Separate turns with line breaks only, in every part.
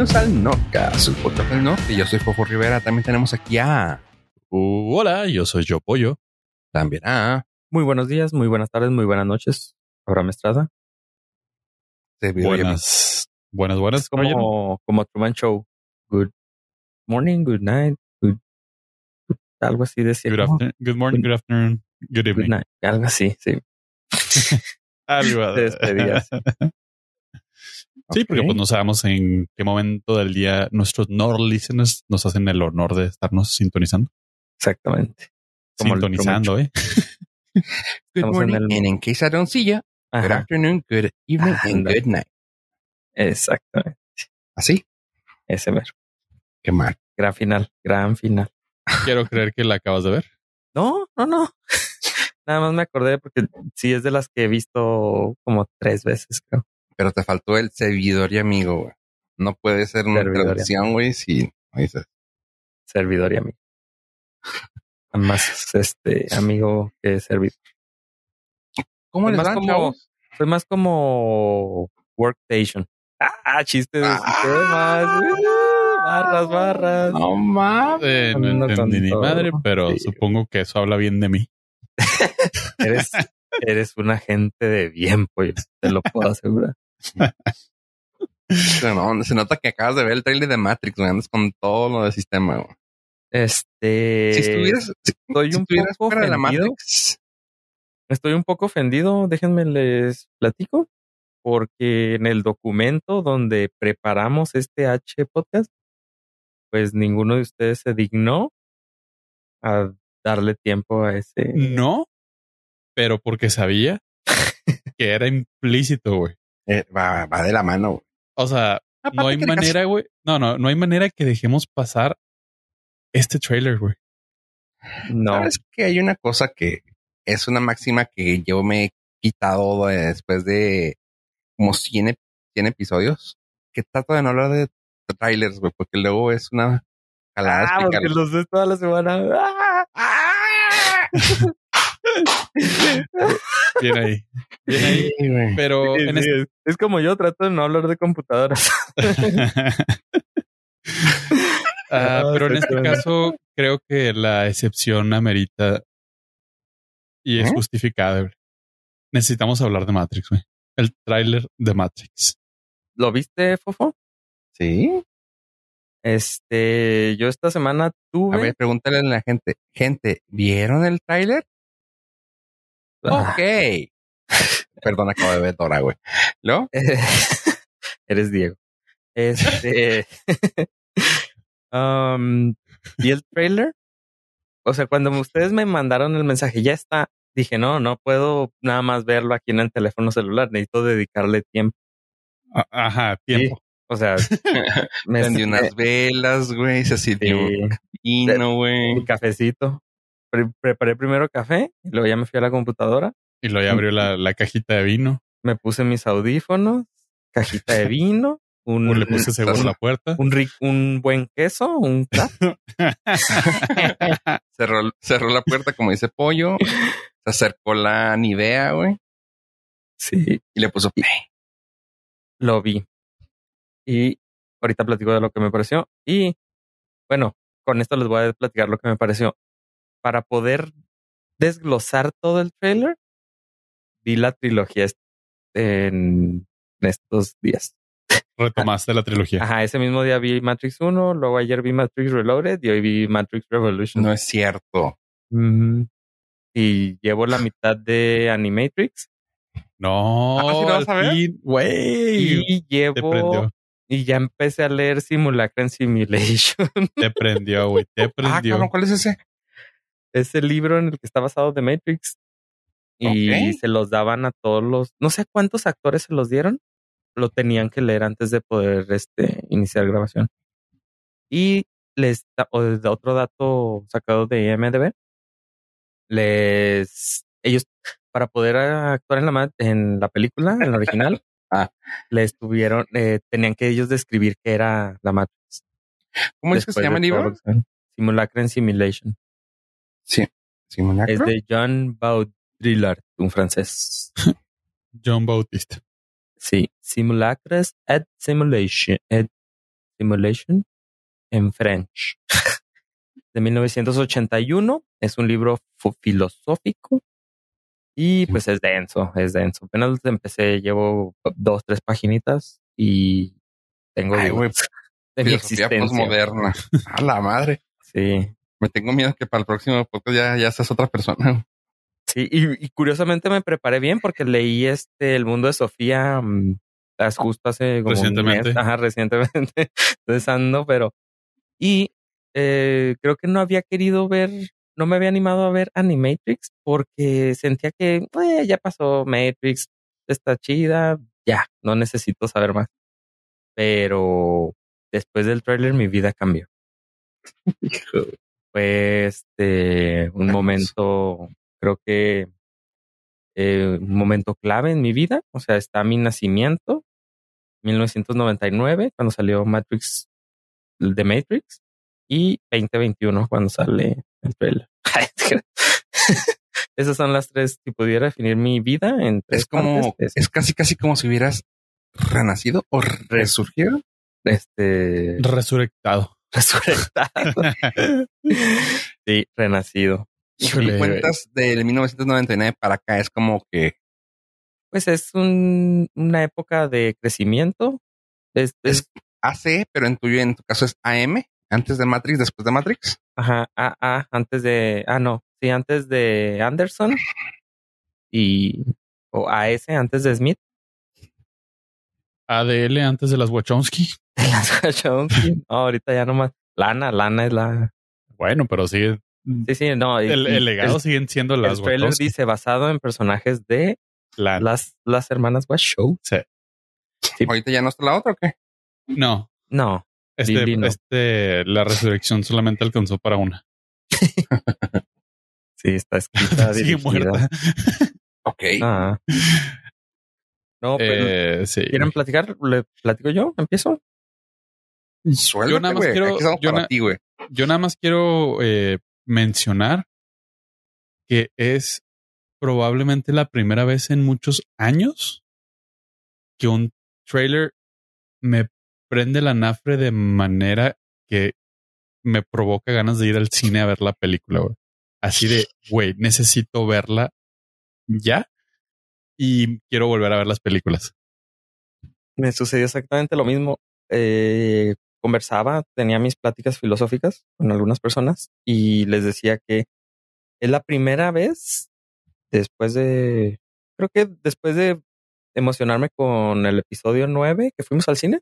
bienvenidos al Notcast, su podcast del norte. Yo soy Fofo Rivera. También tenemos aquí a.
Uh, hola, yo soy Yo Pollo.
También a.
Muy buenos días, muy buenas tardes, muy buenas noches. Abraham Estrada.
Buenas, buenas, buenas.
Es como, como Truman Show. Good morning, good night, good. Algo así decía.
Good,
¿no?
afternoon, good morning, good afternoon, good
Good
evening.
night. Algo así, sí.
Algo.
Te
Sí, porque pues no sabemos en qué momento del día nuestros Nord listeners nos hacen el honor de estarnos sintonizando.
Exactamente. Como el
Sintonizando, ¿eh?
Good
Estamos en
morning,
el-
and in case I don't see ya, good afternoon, good evening,
Ah,
and good night.
exactamente.
¿Así?
Ese ver.
Qué mal.
Gran final, gran final.
Quiero creer que la acabas de ver.
No, no, no. Nada más me acordé porque sí es de las que he visto como tres veces, creo.
Pero te faltó el servidor y amigo, güey. No puede ser una
Servidor y
traducción, güey, si no dices.
Servidor y amigo. Más este amigo que servidor.
¿Cómo
Es
les van,
como-
chavos?
Soy más como workstation. Ah, chistes,
Ah.
sistemas. uh, barras, barras.
No mames.
Eh, no entendí ni madre, pero
Sí.
supongo que eso habla bien de mí.
Eres, eres un agente de bien, pollo. Te lo puedo asegurar.
No, se nota que acabas de ver el trailer de Matrix, güey. Andas con todo lo del sistema, güey.
Este.
Si estuvieras, si,
estoy
si
un
estuvieras
poco
fuera de la
ofendido.
Matrix,
Estoy un poco ofendido. Déjenme les platico. Porque en el documento donde preparamos este H podcast, pues ninguno de ustedes se dignó a darle tiempo a ese.
No, pero porque sabía que era implícito, güey.
Eh, va, va de la mano.
O sea, no hay manera, güey. No, no, no hay manera que dejemos pasar este trailer, güey.
No.
¿Sabes que hay una cosa que es una máxima que yo me he quitado de- después de como 100, ep- 100 episodios? Que trato de no hablar de trailers, güey, porque luego es una jalada
Ah, porque los ves toda la semana. ¡Ah!
Bien ahí. Bien ahí.
Sí, güey.
Pero
Sí,
en
sí,
este,
es, es como yo trato de no hablar de computadoras.
Ah,
Ah,
pero en este caso, creo que la excepción amerita y es
¿Eh?
justificada. güey. Necesitamos hablar de Matrix, güey. El tráiler de Matrix.
¿Lo viste, Fofo?
Sí.
Este, yo esta semana tuve.
A ver, pregúntale a la gente. Gente, ¿vieron el tráiler? Ok. Perdón, acabo de ver Dora, güey. ¿Lo?
Eres Diego. Este. um, ¿Y el trailer? O sea, cuando ustedes me mandaron el mensaje, ya está. Dije, no, no puedo nada más verlo aquí en el teléfono celular. Necesito dedicarle tiempo.
Ah, Ajá, tiempo.
O sea, me
Prendí unas velas, güey. Se sirvió
Sí.
vino, güey.
mi cafecito. Pre- preparé primero café, y luego ya me fui a la computadora,
Y luego ya abrió la, la cajita de vino.
me puse mis audífonos, cajita de vino, un,
Le puse seguro a la puerta.
un, un buen queso, un.
Cerró, cerró la puerta, como dice Pollo. Se acercó la Nivea, güey.
Sí,
Y le puso play.
lo vi. Y ahorita platico de lo que me pareció. Y bueno, con esto les voy a platicar lo que me pareció. Para poder desglosar todo el trailer, vi la trilogía en estos días.
Retomaste la trilogía.
Ajá, ese mismo día vi Matrix 1, luego ayer vi Matrix Reloaded y hoy vi Matrix Revolution.
No es cierto.
Y llevo la mitad de Animatrix
No,
Ah, ¿sí lo vas a ver?
güey.
y llevo y ya empecé a leer Simulacra en Simulation.
Te prendió, güey. Te
Ah,
prendió.
cabrón, ¿cuál es ese?
Es el libro en el que está basado The Matrix. Y se los daban a todos los, no sé cuántos actores se los dieron, lo tenían que leer antes de poder este, iniciar grabación. Y les da- otro dato sacado de IMDb, les ellos para poder actuar en la en la película, en la original,
Ah.
les tuvieron, eh, tenían que ellos describir qué era la Matrix.
¿Cómo es que se llama el libro?
Simulacra en Simulation.
Sí. ¿Simulacro?
Es de John Baudrillard, un francés.
John Bautista.
Sí, Simulacres at Simulation. at Simulation en French. de 1981. Es un libro filosófico y pues es denso, es denso. Apenas empecé, llevo dos, tres paginitas y tengo
Ay, güey, de mi postmoderna. A la madre.
Sí.
Me tengo miedo que para el próximo podcast ya, ya seas otra persona.
Sí, y, curiosamente me preparé bien porque leí este El mundo de Sofía mm, justo hace como
recientemente.
ajá, recientemente. Entonces pero y eh, creo que no había querido ver, no me había animado a ver Animatrix porque sentía que eh, ya pasó Matrix, está chida, ya, no necesito saber más. Pero después del tráiler mi vida cambió. Fue este un momento, creo que eh, un momento clave en mi vida. O sea, está mi nacimiento, 1999, cuando salió Matrix, de Matrix, y 2021, cuando sale el trailer. Esas son las tres. Si pudiera definir mi vida en
Es como, es casi, casi como si hubieras renacido o resurgido.
Este.
Resurrectado.
Resurrectado. sí, renacido.
Si cuentas del 1999 para acá es como que.
Pues es un, una época de crecimiento. Es, es,
AC, pero en tuyo, en tu caso es AM, antes de Matrix, después de Matrix.
Ajá, AA, antes de. Ah, no. Sí, antes de Anderson. Y. O AS antes de Smith.
ADL antes de las Wachowski.
las Wachowski. No, ahorita ya nomás. Lana, Lana es la.
Bueno, pero sigue.
Sí, sí, no.
el, legado siguen siendo las
El trailer dice basado en personajes de las, las hermanas Wachowski.
Sí.
¿Ahorita ya no está la otra o qué?
No.
No.
Este, este, la resurrección solamente alcanzó para una.
sí, está escrita.
Sigue muerta.
ok.
Ah. No, pero
eh, sí.
¿quieren platicar? ¿Le platico yo? ¿Empiezo?
Suéltate, yo nada más quiero, yo, ti,
yo, nada más quiero eh, mencionar que es probablemente la primera vez en muchos años que un trailer me prende la nafre de manera que me provoca ganas de ir al cine a ver la película, Así de, güey, necesito verla ya y quiero volver a ver las películas.
Me sucedió exactamente lo mismo. Eh, conversaba, tenía mis pláticas filosóficas con algunas personas y les decía que es la primera vez después de, creo que después de emocionarme con el episodio 9 que fuimos al cine,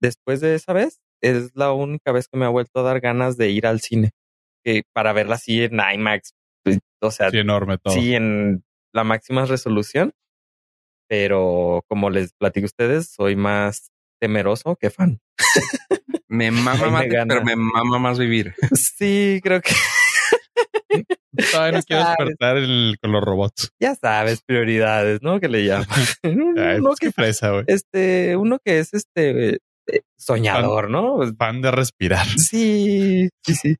después de esa vez, es la única vez que me ha vuelto a dar ganas de ir al cine. Que para verla así en IMAX. Pues, o sea,
sí, enorme todo.
Sí, en la máxima resolución. Pero como les platico a ustedes, soy más temeroso que fan.
me mama más, pero me mama más vivir.
Sí, creo que.
Todavía no quiero despertar con los robots.
Ya sabes, prioridades, ¿no? Que le llaman.
uno que fresa, güey.
Este, uno que es este eh, soñador, ¿no?
Pan de respirar.
Sí, sí, sí.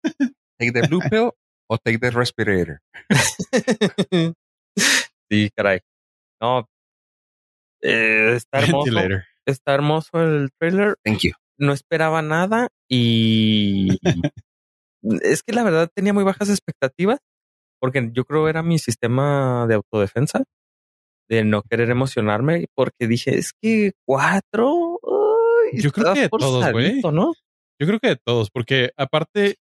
Take the blue pill o take the respirator.
sí, caray. No. Eh, está hermoso. Está hermoso el trailer.
Thank you.
No esperaba nada y es que la verdad tenía muy bajas expectativas porque yo creo era mi sistema de autodefensa de no querer emocionarme porque dije es que cuatro
yo creo que de todos, güey.
¿no?
Yo creo que de todos, porque aparte,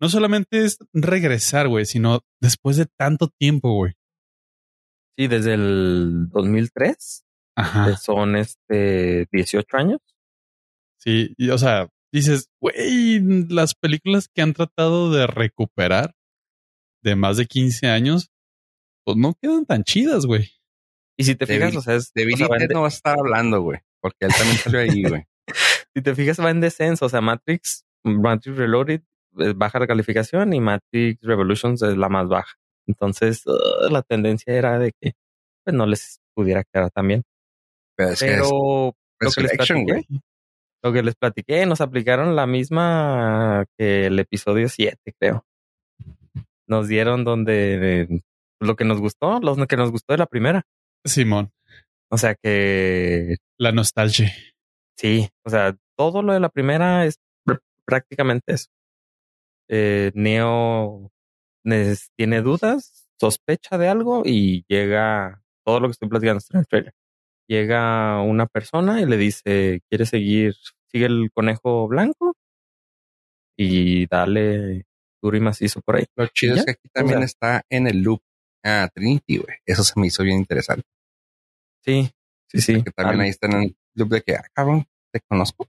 no solamente es regresar, güey, sino después de tanto tiempo, güey.
Sí, desde el 2003.
Ajá.
son este 18 años.
Sí, y, o sea, dices, güey, las películas que han tratado de recuperar de más de 15 años, pues no quedan tan chidas, güey.
Y si te fijas, o sea, es.
De no va a estar hablando, güey, porque él también salió ahí, güey.
si te fijas, va en descenso. O sea, Matrix, Matrix Reloaded es baja la calificación y Matrix Revolutions es la más baja. Entonces, uh, la tendencia era de que pues, no les pudiera quedar tan bien. Pero, lo, que les platiqué, lo que les platiqué, nos aplicaron la misma que el episodio 7, creo. Nos dieron donde lo que nos gustó, lo que nos gustó de la primera.
Simón.
O sea que.
La nostalgia.
Sí, o sea, todo lo de la primera es prácticamente eso. Eh, Neo tiene dudas, sospecha de algo y llega todo lo que estoy platicando en el trailer. Llega una persona y le dice, ¿quieres seguir? Sigue el conejo blanco y dale duro y macizo por ahí.
Lo chido es que aquí también está en el loop a Trinity, güey. Eso se me hizo bien interesante.
Sí, sí, sí.
Que también ahí está en el loop de que, ah, cabrón, te conozco.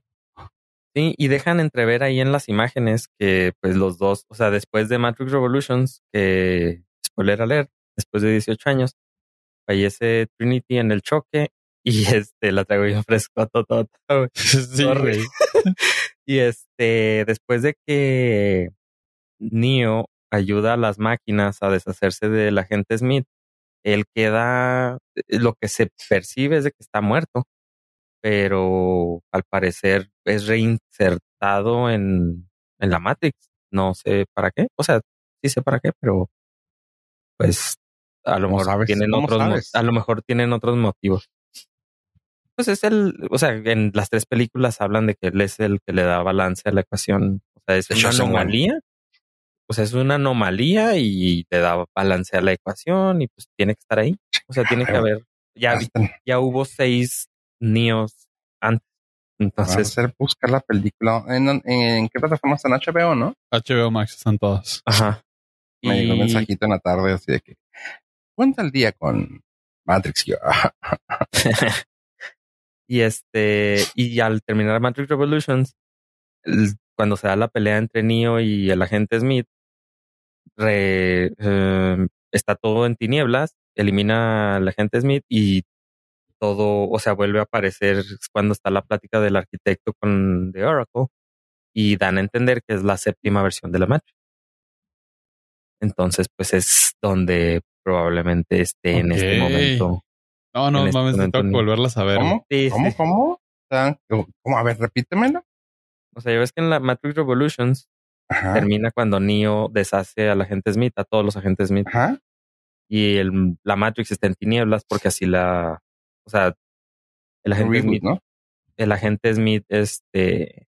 Sí, y dejan entrever ahí en las imágenes que pues los dos, o sea, después de Matrix Revolutions, que spoiler alert, después de 18 años, fallece Trinity en el choque y este la traigo bien fresco todo. Sí, y este, después de que Neo ayuda a las máquinas a deshacerse del agente Smith, él queda, lo que se percibe es de que está muerto pero al parecer es reinsertado en, en la Matrix. No sé para qué. O sea, sí sé para qué, pero pues a lo mejor tienen otros a lo mejor tienen otros motivos. Pues es el, o sea, en las tres películas hablan de que él es el que le da balance a la ecuación. O sea, es una anomalía. O sea, es una anomalía y le da balance a la ecuación y pues tiene que estar ahí. O sea, tiene que haber, ya, ya hubo seis Nios antes. Entonces.
hacer buscar la película. ¿En, qué plataforma están? HBO, ¿no?
HBO Max están todas.
Ajá.
Me y... un mensajito en la tarde así de que cuenta el día con Matrix.
y este, y al terminar Matrix Revolutions, cuando se da la pelea entre Neo y el agente Smith, em, está todo en tinieblas, elimina al agente Smith y todo, o sea, vuelve a aparecer cuando está la plática del arquitecto con The Oracle y dan a entender que es la séptima versión de la Matrix. Entonces, pues es donde probablemente esté en este momento.
No, no,
este
mames, tengo que volverlas a ver.
¿Cómo? ¿Cómo? ¿Cómo? ¿Cómo? A ver, repítemelo.
O sea, ya ves que en la Matrix Revolutions termina cuando Neo deshace a la agente Smith, a todos los agentes Smith.
Ajá.
Y el, la Matrix está en tinieblas porque así la, o sea, el agente Smith, ¿no? El agente Smith, este,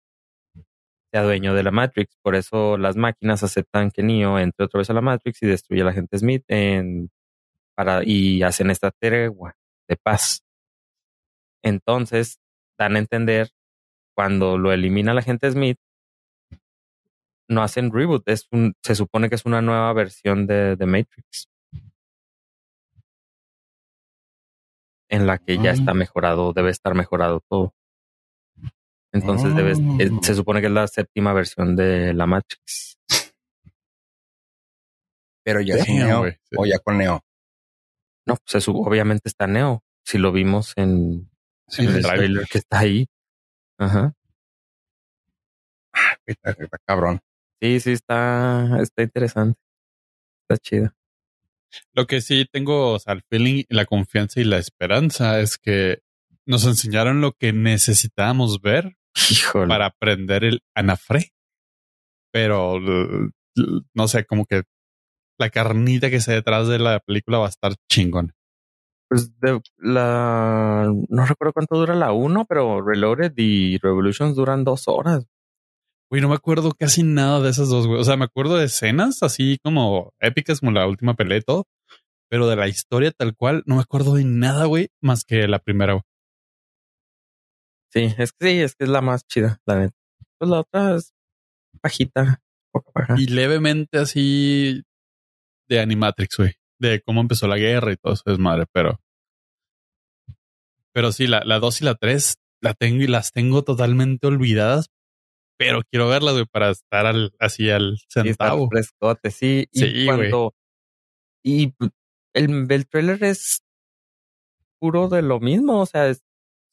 sea dueño de la Matrix. Por eso las máquinas aceptan que Neo entre otra vez a la Matrix y destruye al agente Smith en, para, y hacen esta tregua de paz. Entonces, dan a entender cuando lo elimina la agente Smith, no hacen reboot, es un, se supone que es una nueva versión de, de Matrix. en la que ya está mejorado, debe estar mejorado todo. Entonces debe, se supone que es la séptima versión de la Matrix.
Pero ya sin Neo o ya con Neo.
No, pues obviamente está Neo. Si lo vimos en, el trailer que está ahí. Ajá.
Ah, está, cabrón.
Sí, sí, está, está interesante. Está chido.
Lo que sí tengo, o sea, el feeling, la confianza y la esperanza es que nos enseñaron lo que necesitábamos ver para aprender el anafre. Pero no sé, como que la carnita que se detrás de la película va a estar chingón.
Pues de la no recuerdo cuánto dura la 1, pero Reloaded y Revolutions duran dos horas.
Güey, no me acuerdo casi nada de esas dos, güey. O sea, me acuerdo de escenas así como épicas como la última pelea y todo. Pero de la historia tal cual, no me acuerdo de nada, güey, más que la primera.
Sí, es que sí, es que es la más chida, la neta. Pues la otra es bajita, baja.
Y levemente así de Animatrix, güey. De cómo empezó la guerra y todo eso es madre, pero. Pero sí, la, la dos y la tres la tengo y las tengo totalmente olvidadas pero quiero verlas, güey, para estar al, así al centavo.
Y frescote, sí. Y cuando, y el, el trailer es puro de lo mismo, o sea,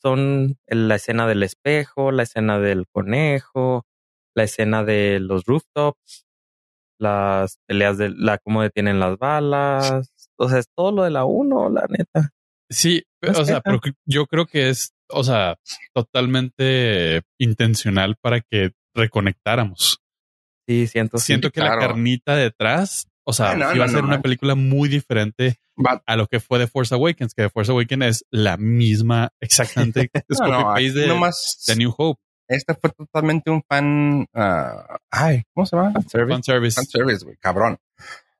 son la escena del espejo, la escena del conejo, la escena de los rooftops, las peleas de la cómo detienen las balas, o sea, es todo lo de la uno, la neta.
Sí, o sea, pero yo creo que es o sea, totalmente intencional para que reconectáramos.
Sí, siento.
Siento que la carnita detrás, o sea, iba a ser una película muy diferente a lo que fue The Force Awakens, que The Force Awakens es la misma, exactamente, es copy paste de, New Hope.
Este fue totalmente un fan. ah, ay, ¿cómo se llama?
Fan service.
Fan service, güey, cabrón.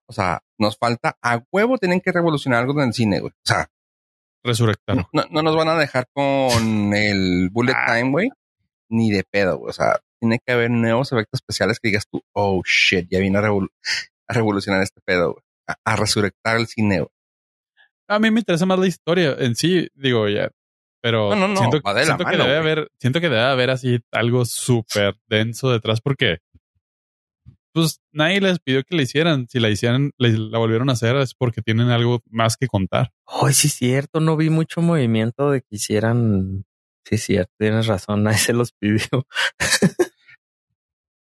O sea, nos falta a huevo, tienen que revolucionar algo en el cine, güey. O sea,
Resurrectar.
no, no nos van a dejar con el bullet time, güey, ni de pedo, güey. O sea, tiene que haber nuevos efectos especiales que digas tú, oh shit, ya vino a, revol- a revolucionar este pedo, güey. A, a resurrectar el cine, güey.
A mí me interesa más la historia en sí, digo ya. Pero
No, no, no,
siento, siento que debe haber, siento que debe haber así algo súper denso detrás porque pues nadie les pidió que la hicieran. Si la hicieran, la volvieron a hacer es porque tienen algo más que contar.
Ay, sí, es cierto. No vi mucho movimiento de que hicieran. Sí, es cierto. Tienes razón. Nadie se los pidió.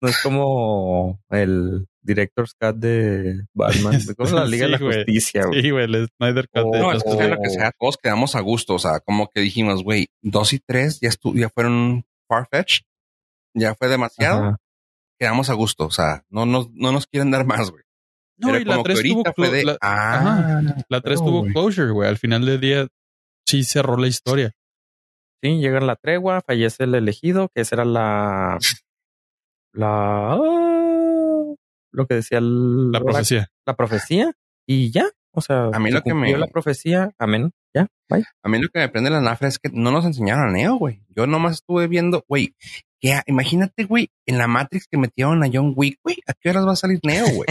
no es como el director's cut de Batman. Como la Liga de la
Sí, güey.
Justicia. güey.
Sí, güey, el Snyder Cut
Oh,
de
No, es
Justice
que sea lo que sea, todos quedamos a gusto. O sea, como que dijimos, güey, dos y tres ya, estu ya fueron farfetch, ya fue demasiado.
Ajá.
Quedamos a gusto. O sea, no nos, no nos quieren dar más, güey.
No,
Pero
y la
como que
3 tuvo,
fue de,
la,
ah,
la 3
pero,
tuvo closure, güey. Al final del día sí cerró la historia.
Sí, llega la tregua, fallece el elegido, que esa era la. La. Ah, lo que decía el-
La profecía.
la profecía y ya. O sea,
A mí
se
lo que me-
la profecía, amén. Ya, bye.
A mí lo que me prende la nafra es que no nos enseñaron a Neo, güey. Yo nomás estuve viendo, güey, que a- imagínate, güey, en la Matrix que metieron a John Wick, güey, ¿a qué horas va a salir Neo, güey?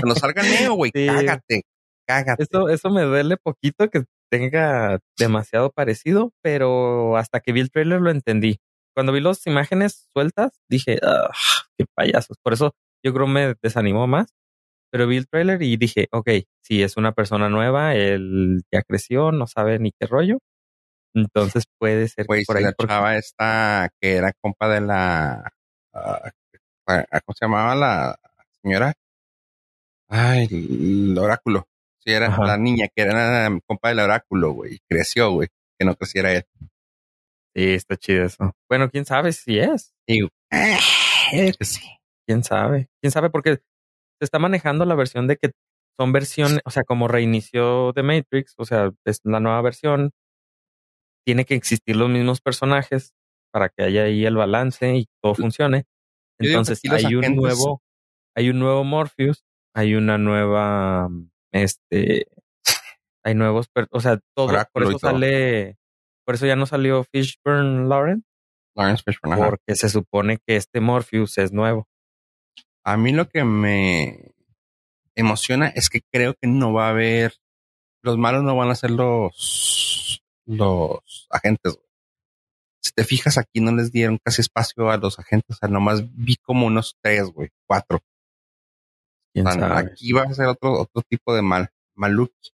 Cuando salga Neo, güey,
Sí.
cágate, cágate.
Eso, eso me duele poquito que tenga demasiado parecido, pero hasta que vi el trailer lo entendí. Cuando vi las imágenes sueltas, dije, "Ah, qué payasos. Por eso yo creo me desanimó más. Pero vi el trailer y dije, ok, si es una persona nueva, él ya creció, no sabe ni qué rollo. Entonces puede ser que por
si
ahí.
la
porque-
chava esta que era compa de la, ah, ah, ¿cómo se llamaba la señora? Ay, el oráculo. Sí, era
Ajá.
la niña que era la compa del oráculo, güey. Creció, güey. Que no creciera él.
Sí, está chido eso. Bueno, quién sabe si es.
Eh, sí.
Quién sabe. Quién sabe porque se está manejando la versión de que son versiones, o sea, como reinició The Matrix, o sea, es la nueva versión. Tiene que existir los mismos personajes para que haya ahí el balance y todo funcione. Entonces hay un nuevo, hay un nuevo Morpheus, hay una nueva, este, hay nuevos, o sea, todo, por
Oráculo y
eso
todo.
sale, por eso ya no salió Fishburne Lawrence,
Lawrence Fishburne, ajá.
porque se supone que este Morpheus es nuevo.
A mí lo que me emociona es que creo que no va a haber, los malos no van a ser los, los agentes. Si te fijas aquí no les dieron casi espacio a los agentes, o sea, nomás vi como unos tres, güey, cuatro. Aquí va a ser otro, otro tipo de mal, maluki.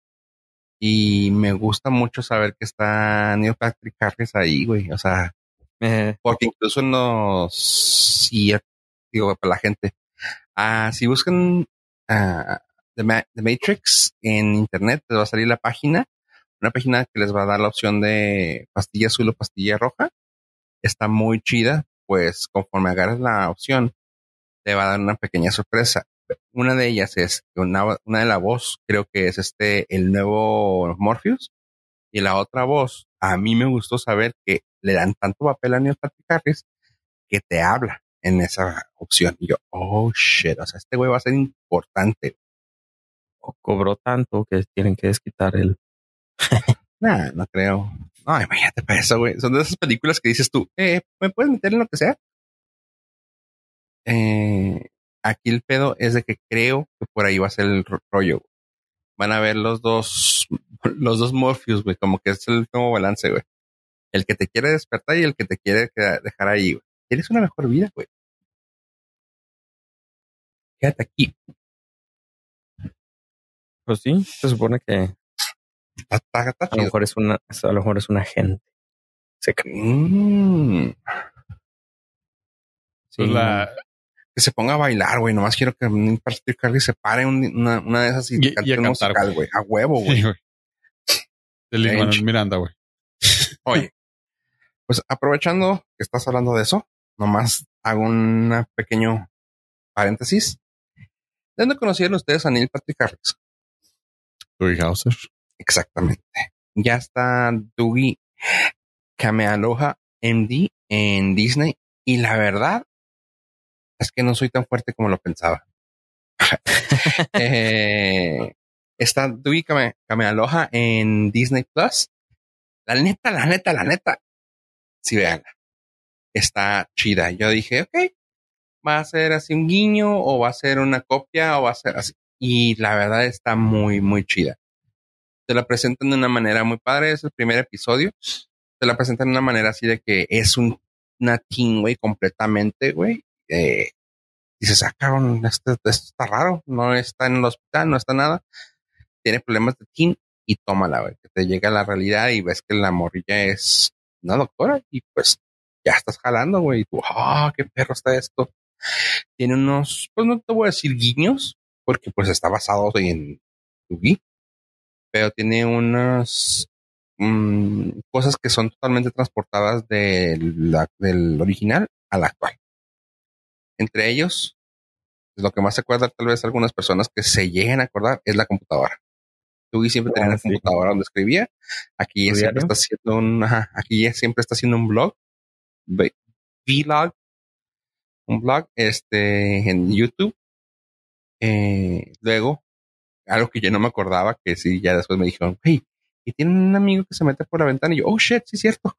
Y me gusta mucho saber que está Neil Patrick Harris ahí, güey. O sea, porque incluso en los sí, digo para la gente. Ah, si buscan ah, The, Ma- The Matrix en internet, les va a salir la página, una página que les va a dar la opción de pastilla azul o pastilla roja. Está muy chida, pues conforme agarras la opción, te va a dar una pequeña sorpresa. Una de ellas es una, una de la voz, creo que es este el nuevo Morpheus, y la otra voz, a mí me gustó saber que le dan tanto papel a Neil Patrick que te habla en esa opción. Y yo, oh shit, o sea, este güey va a ser importante.
o cobró tanto que tienen que desquitar el.
Nah, no creo. No, imagínate para eso, güey. Son de esas películas que dices tú, eh, ¿me puedes meter en lo que sea? Eh, aquí el pedo es de que creo que por ahí va a ser el ro- rollo. güey. Van a ver los dos, los dos Morpheus, güey, como que es el nuevo balance, güey. El que te quiere despertar y el que te quiere dejar ahí, güey. Tienes una mejor vida, güey. Quédate aquí.
Pues sí, se supone que a lo mejor es una, a lo mejor es un agente. secreto.
Mm. Sí,
Pues la,
que se ponga a bailar, güey. Nomás quiero que Neil Patrick Harris se pare un- una, una de esas y,
Y-
cante
y a
un
cantar,
musical, güey. A huevo, güey.
Sí, güey. De Lin Manuel
Bench.
Miranda, güey.
Oye, pues aprovechando que estás hablando de eso, nomás hago un pequeño paréntesis. ¿De dónde conocieron ustedes a Neil Patrick Harris?
Dewey Hauser.
Exactamente. Ya está Dougie Kamealoha MD en Disney Y la verdad es que no soy tan fuerte como lo pensaba. eh, está Dewey Kame, Aloha en Disney Plus. La neta, la neta, la neta. Sí, veanla. Está chida. Yo dije, ok, va a ser así un guiño o va a ser una copia o va a ser así. Y la verdad está muy, muy chida. Te la presentan de una manera muy padre. Es el primer episodio. Te la presentan de una manera así de que es un, una teen, güey, completamente, güey. Eh, dices, ah, cabrón, esto, está raro. No está en el hospital, no está nada. Tiene problemas de teen y tómala, güey. Que te llega la realidad y ves que la morrilla es una doctora y pues ya estás jalando, güey. Y tú, ah, qué perro está esto. Tiene unos, pues no te voy a decir guiños, porque pues está basado en Yugi, pero tiene unas mm, cosas que son totalmente transportadas de la, del original al actual. Entre ellos, lo que más se acuerda tal vez algunas personas que se lleguen a acordar es la computadora. Yugi siempre tenía una ah, computadora donde escribía. Aquí siempre está haciendo un, aquí siempre está haciendo un blog, vlog, un blog, este, en YouTube eh, luego, algo que yo no me acordaba, que sí, ya después me dijeron, hey, y tiene un amigo que se mete por la ventana y yo, oh shit, sí es cierto.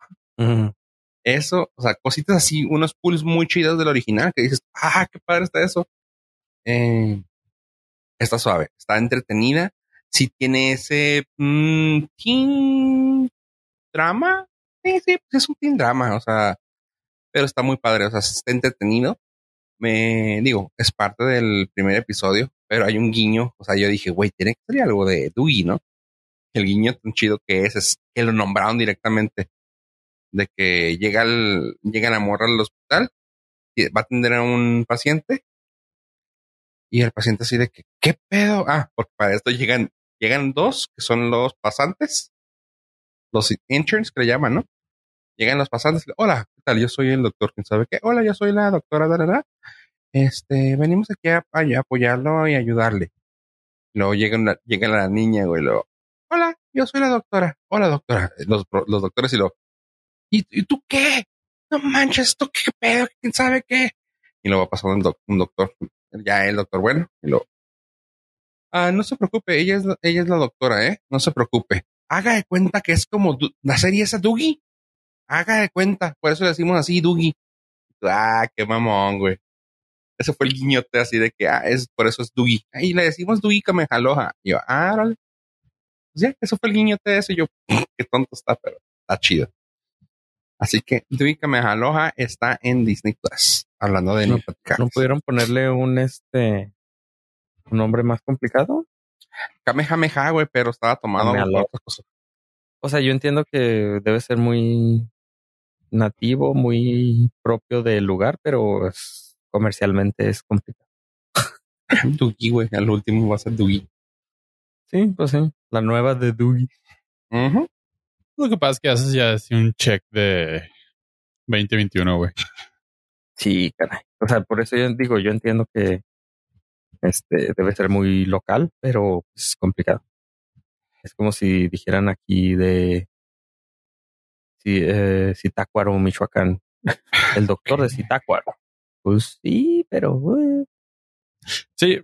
Eso, o sea, cositas así, unos pools muy chidos del original que dices, ah, qué padre está eso. Eh, está suave, está entretenida. Si tiene ese mm, teen drama, sí, sí, pues es un teen drama, o sea, pero está muy padre, o sea, está entretenido me digo, es parte del primer episodio, pero hay un guiño. O sea, yo dije, güey, tiene que ser algo de Dewey, ¿no? El guiño tan chido que es, es que lo nombraron directamente. De que llega, el, llega la morra al hospital, y va a atender a un paciente. Y el paciente así de que, ¿qué pedo? Ah, porque para esto llegan, llegan dos, que son los pasantes, los interns que le llaman, ¿no? Llegan los pasantes, hola, ¿qué tal? Yo soy el doctor, ¿quién sabe qué? Hola, yo soy la doctora, da, Este, venimos aquí a, apoyarlo y ayudarle. Luego llega, llega la niña, güey, luego, hola, yo soy la doctora. Hola, doctora. Los, los doctores y lo, ¿y, tú qué? No manches, ¿tú qué pedo? ¿Quién sabe qué? Y luego va pasando un, doctor, ya el doctor bueno, y lo, ah, no se preocupe, ella es, ella es la doctora, ¿eh? No se preocupe. Haga de cuenta que es como la serie esa Dougie haga de cuenta, por eso le decimos así, Dougie. Ah, qué mamón, güey. Ese fue el guiñote así de que, ah, es, por eso es Dougie. Y le decimos Dougie Kamehaloha. Y yo, ah, vale. Pues ya, eso fue el guiñote de eso. Y yo, qué tonto está, pero está chido. Así que Dougie Kamehaloha está en Disney Plus. Hablando de
no, ¿No pudieron ponerle un este un nombre más complicado?
Kamehameha, güey, pero estaba tomado.
O sea, yo entiendo que debe ser muy nativo, muy propio del lugar, pero es, comercialmente es complicado.
Dougie, güey, al último va a ser Dougie.
Sí, pues sí, la nueva de Dougie.
Lo que pasa es que haces ya así un check de 2021, güey.
Sí, caray. O sea, por eso yo digo, yo entiendo que este debe ser muy local, pero es complicado. Es como si dijeran aquí de eh, Zitácuaro, Michoacán. El doctor de Zitácuaro. Pues sí, pero...
Sí,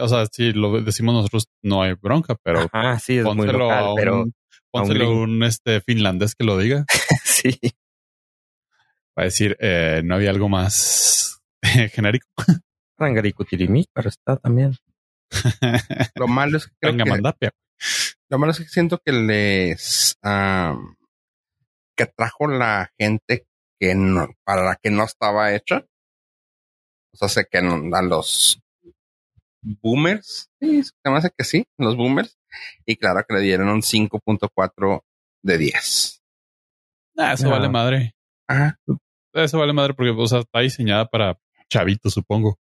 o sea, si lo decimos nosotros, no hay bronca, pero
ah, sí, es muy local,
a un,
pero
pónselo un, un, este finlandés que lo diga.
sí.
Va a decir, eh, no había algo más genérico.
Rangarico Tirimi, pero está también.
lo malo es que creo que, lo malo es que siento que les que trajo la gente que no, para la que no estaba hecha. O sea, sé que a los boomers, sí, se me hace que sí, los boomers. Y claro que le dieron un 5.4 de 10.
Ah, eso vale madre. Ajá. Eso vale madre porque o sea, está diseñada para chavitos, supongo.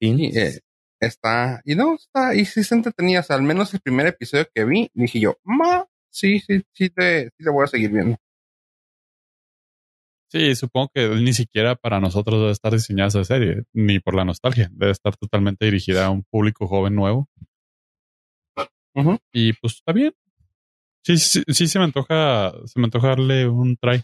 Sí, eh, está, y no, está, y sí se entretenía. O sea, al menos el primer episodio que vi, dije yo, ma, sí, sí, sí te, sí te voy a seguir viendo.
Sí, supongo que ni siquiera para nosotros debe estar diseñada esa serie, ni por la nostalgia. Debe estar totalmente dirigida a un público joven nuevo. Y pues está bien. Sí, sí, sí, se me antoja, se me antoja darle un try.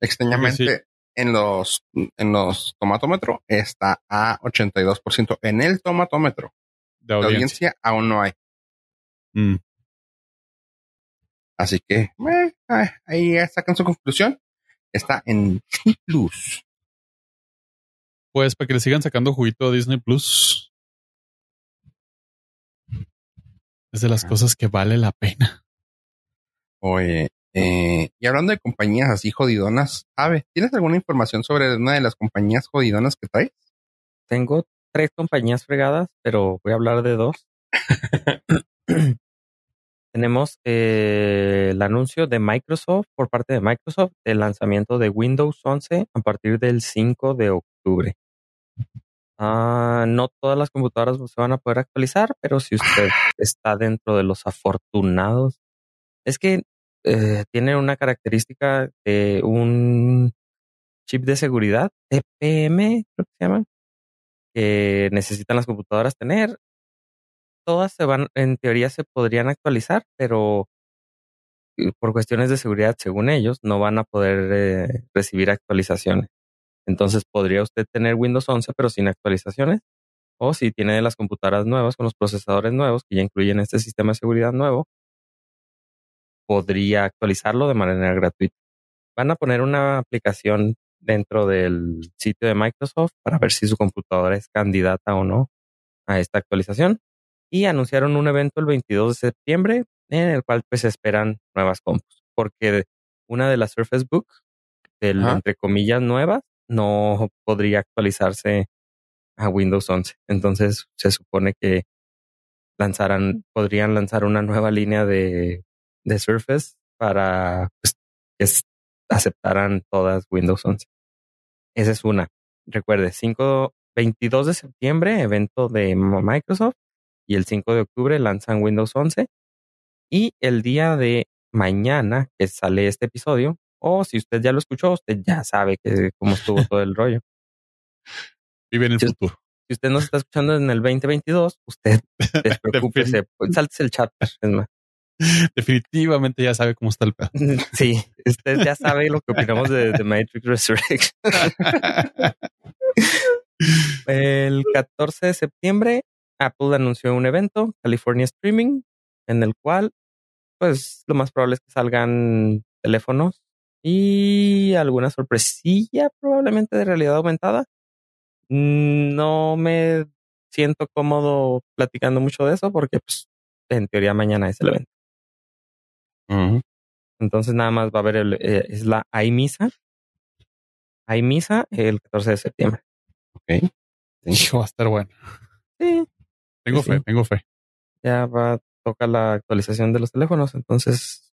Extrañamente, en los, en los tomatómetros está a 82%. En el tomatómetro
De audiencia
aún no hay.
Mm.
Así que eh, eh, ahí ya sacan su conclusión. Está en Disney Plus.
Pues para que le sigan sacando juguito a Disney Plus. Es de las
Ah.
cosas que vale la pena.
Oye, eh, y hablando de compañías así jodidonas, Ave, ¿tienes alguna información sobre una de las compañías jodidonas que traes?
Tengo tres compañías fregadas, pero voy a hablar de dos. Tenemos eh, el anuncio de Microsoft por parte de Microsoft del lanzamiento de Windows 11 a partir del 5 de octubre. Ah, no todas las computadoras se van a poder actualizar, pero si usted está dentro de los afortunados, es que eh, tiene una característica de un chip de seguridad, EPM, creo que se llama, que necesitan las computadoras tener. Todas se van, en teoría se podrían actualizar, pero por cuestiones de seguridad, según ellos, no van a poder eh, recibir actualizaciones. Entonces podría usted tener Windows 11, pero sin actualizaciones. O si tiene las computadoras nuevas con los procesadores nuevos que ya incluyen este sistema de seguridad nuevo, podría actualizarlo de manera gratuita. Van a poner una aplicación dentro del sitio de Microsoft para ver si su computadora es candidata o no a esta actualización. Y anunciaron un evento el 22 de septiembre en el cual pues esperan nuevas compus. Porque una de las Surface Book, del,
Ajá.
entre comillas, nuevas, no podría actualizarse a Windows 11. Entonces se supone que lanzarán, podrían lanzar una nueva línea de, de Surface para pues, que aceptaran todas Windows 11. Esa es una. Recuerde, 5, 22 de septiembre, evento de Microsoft, y el 5 de octubre lanzan Windows 11. Y el día de mañana que sale este episodio, o si usted ya lo escuchó, usted ya sabe que cómo estuvo todo el rollo.
Vive en el futuro.
Si usted nos está escuchando en el 2022, usted despreocúpese, pues, salte el chat. Es más.
Definitivamente ya sabe cómo está el pedo.
Sí, usted ya sabe lo que opinamos de, de Matrix Resurrection. El 14 de septiembre, Apple anunció un evento, California Streaming, en el cual, pues, lo más probable es que salgan teléfonos y alguna sorpresilla, probablemente de realidad aumentada. No me siento cómodo platicando mucho de eso porque, pues, en teoría mañana es el evento. Entonces nada más va a haber el, eh, es la iMisa. iMisa el 14 de septiembre.
Ok.
Hijo, va a estar bueno.
Sí,
Tengo
Sí,
fe,
sí.
tengo fe.
ya va a tocar la actualización de los teléfonos. Entonces,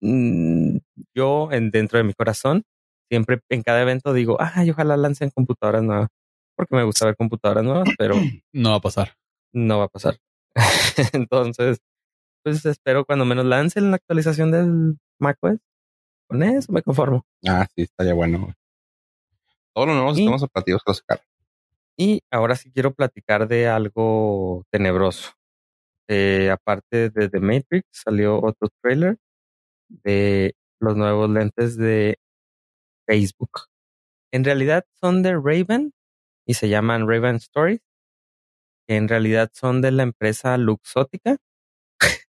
mm, yo en, dentro de mi corazón, siempre en cada evento digo, ay, ojalá lancen computadoras nuevas. Porque me gusta ver computadoras nuevas, pero
No va a pasar.
no va a pasar. Entonces, pues espero cuando menos lancen la actualización del macOS. Con eso me conformo.
Ah, sí, estaría bueno. Todos los nuevos
Y-
sistemas operativos que los sacaron.
Y ahora sí quiero platicar de algo tenebroso. Eh, aparte de The Matrix, salió otro trailer de los nuevos lentes de Facebook. En realidad son de Raven y se llaman Raven Stories. Que en realidad son de la empresa Luxótica,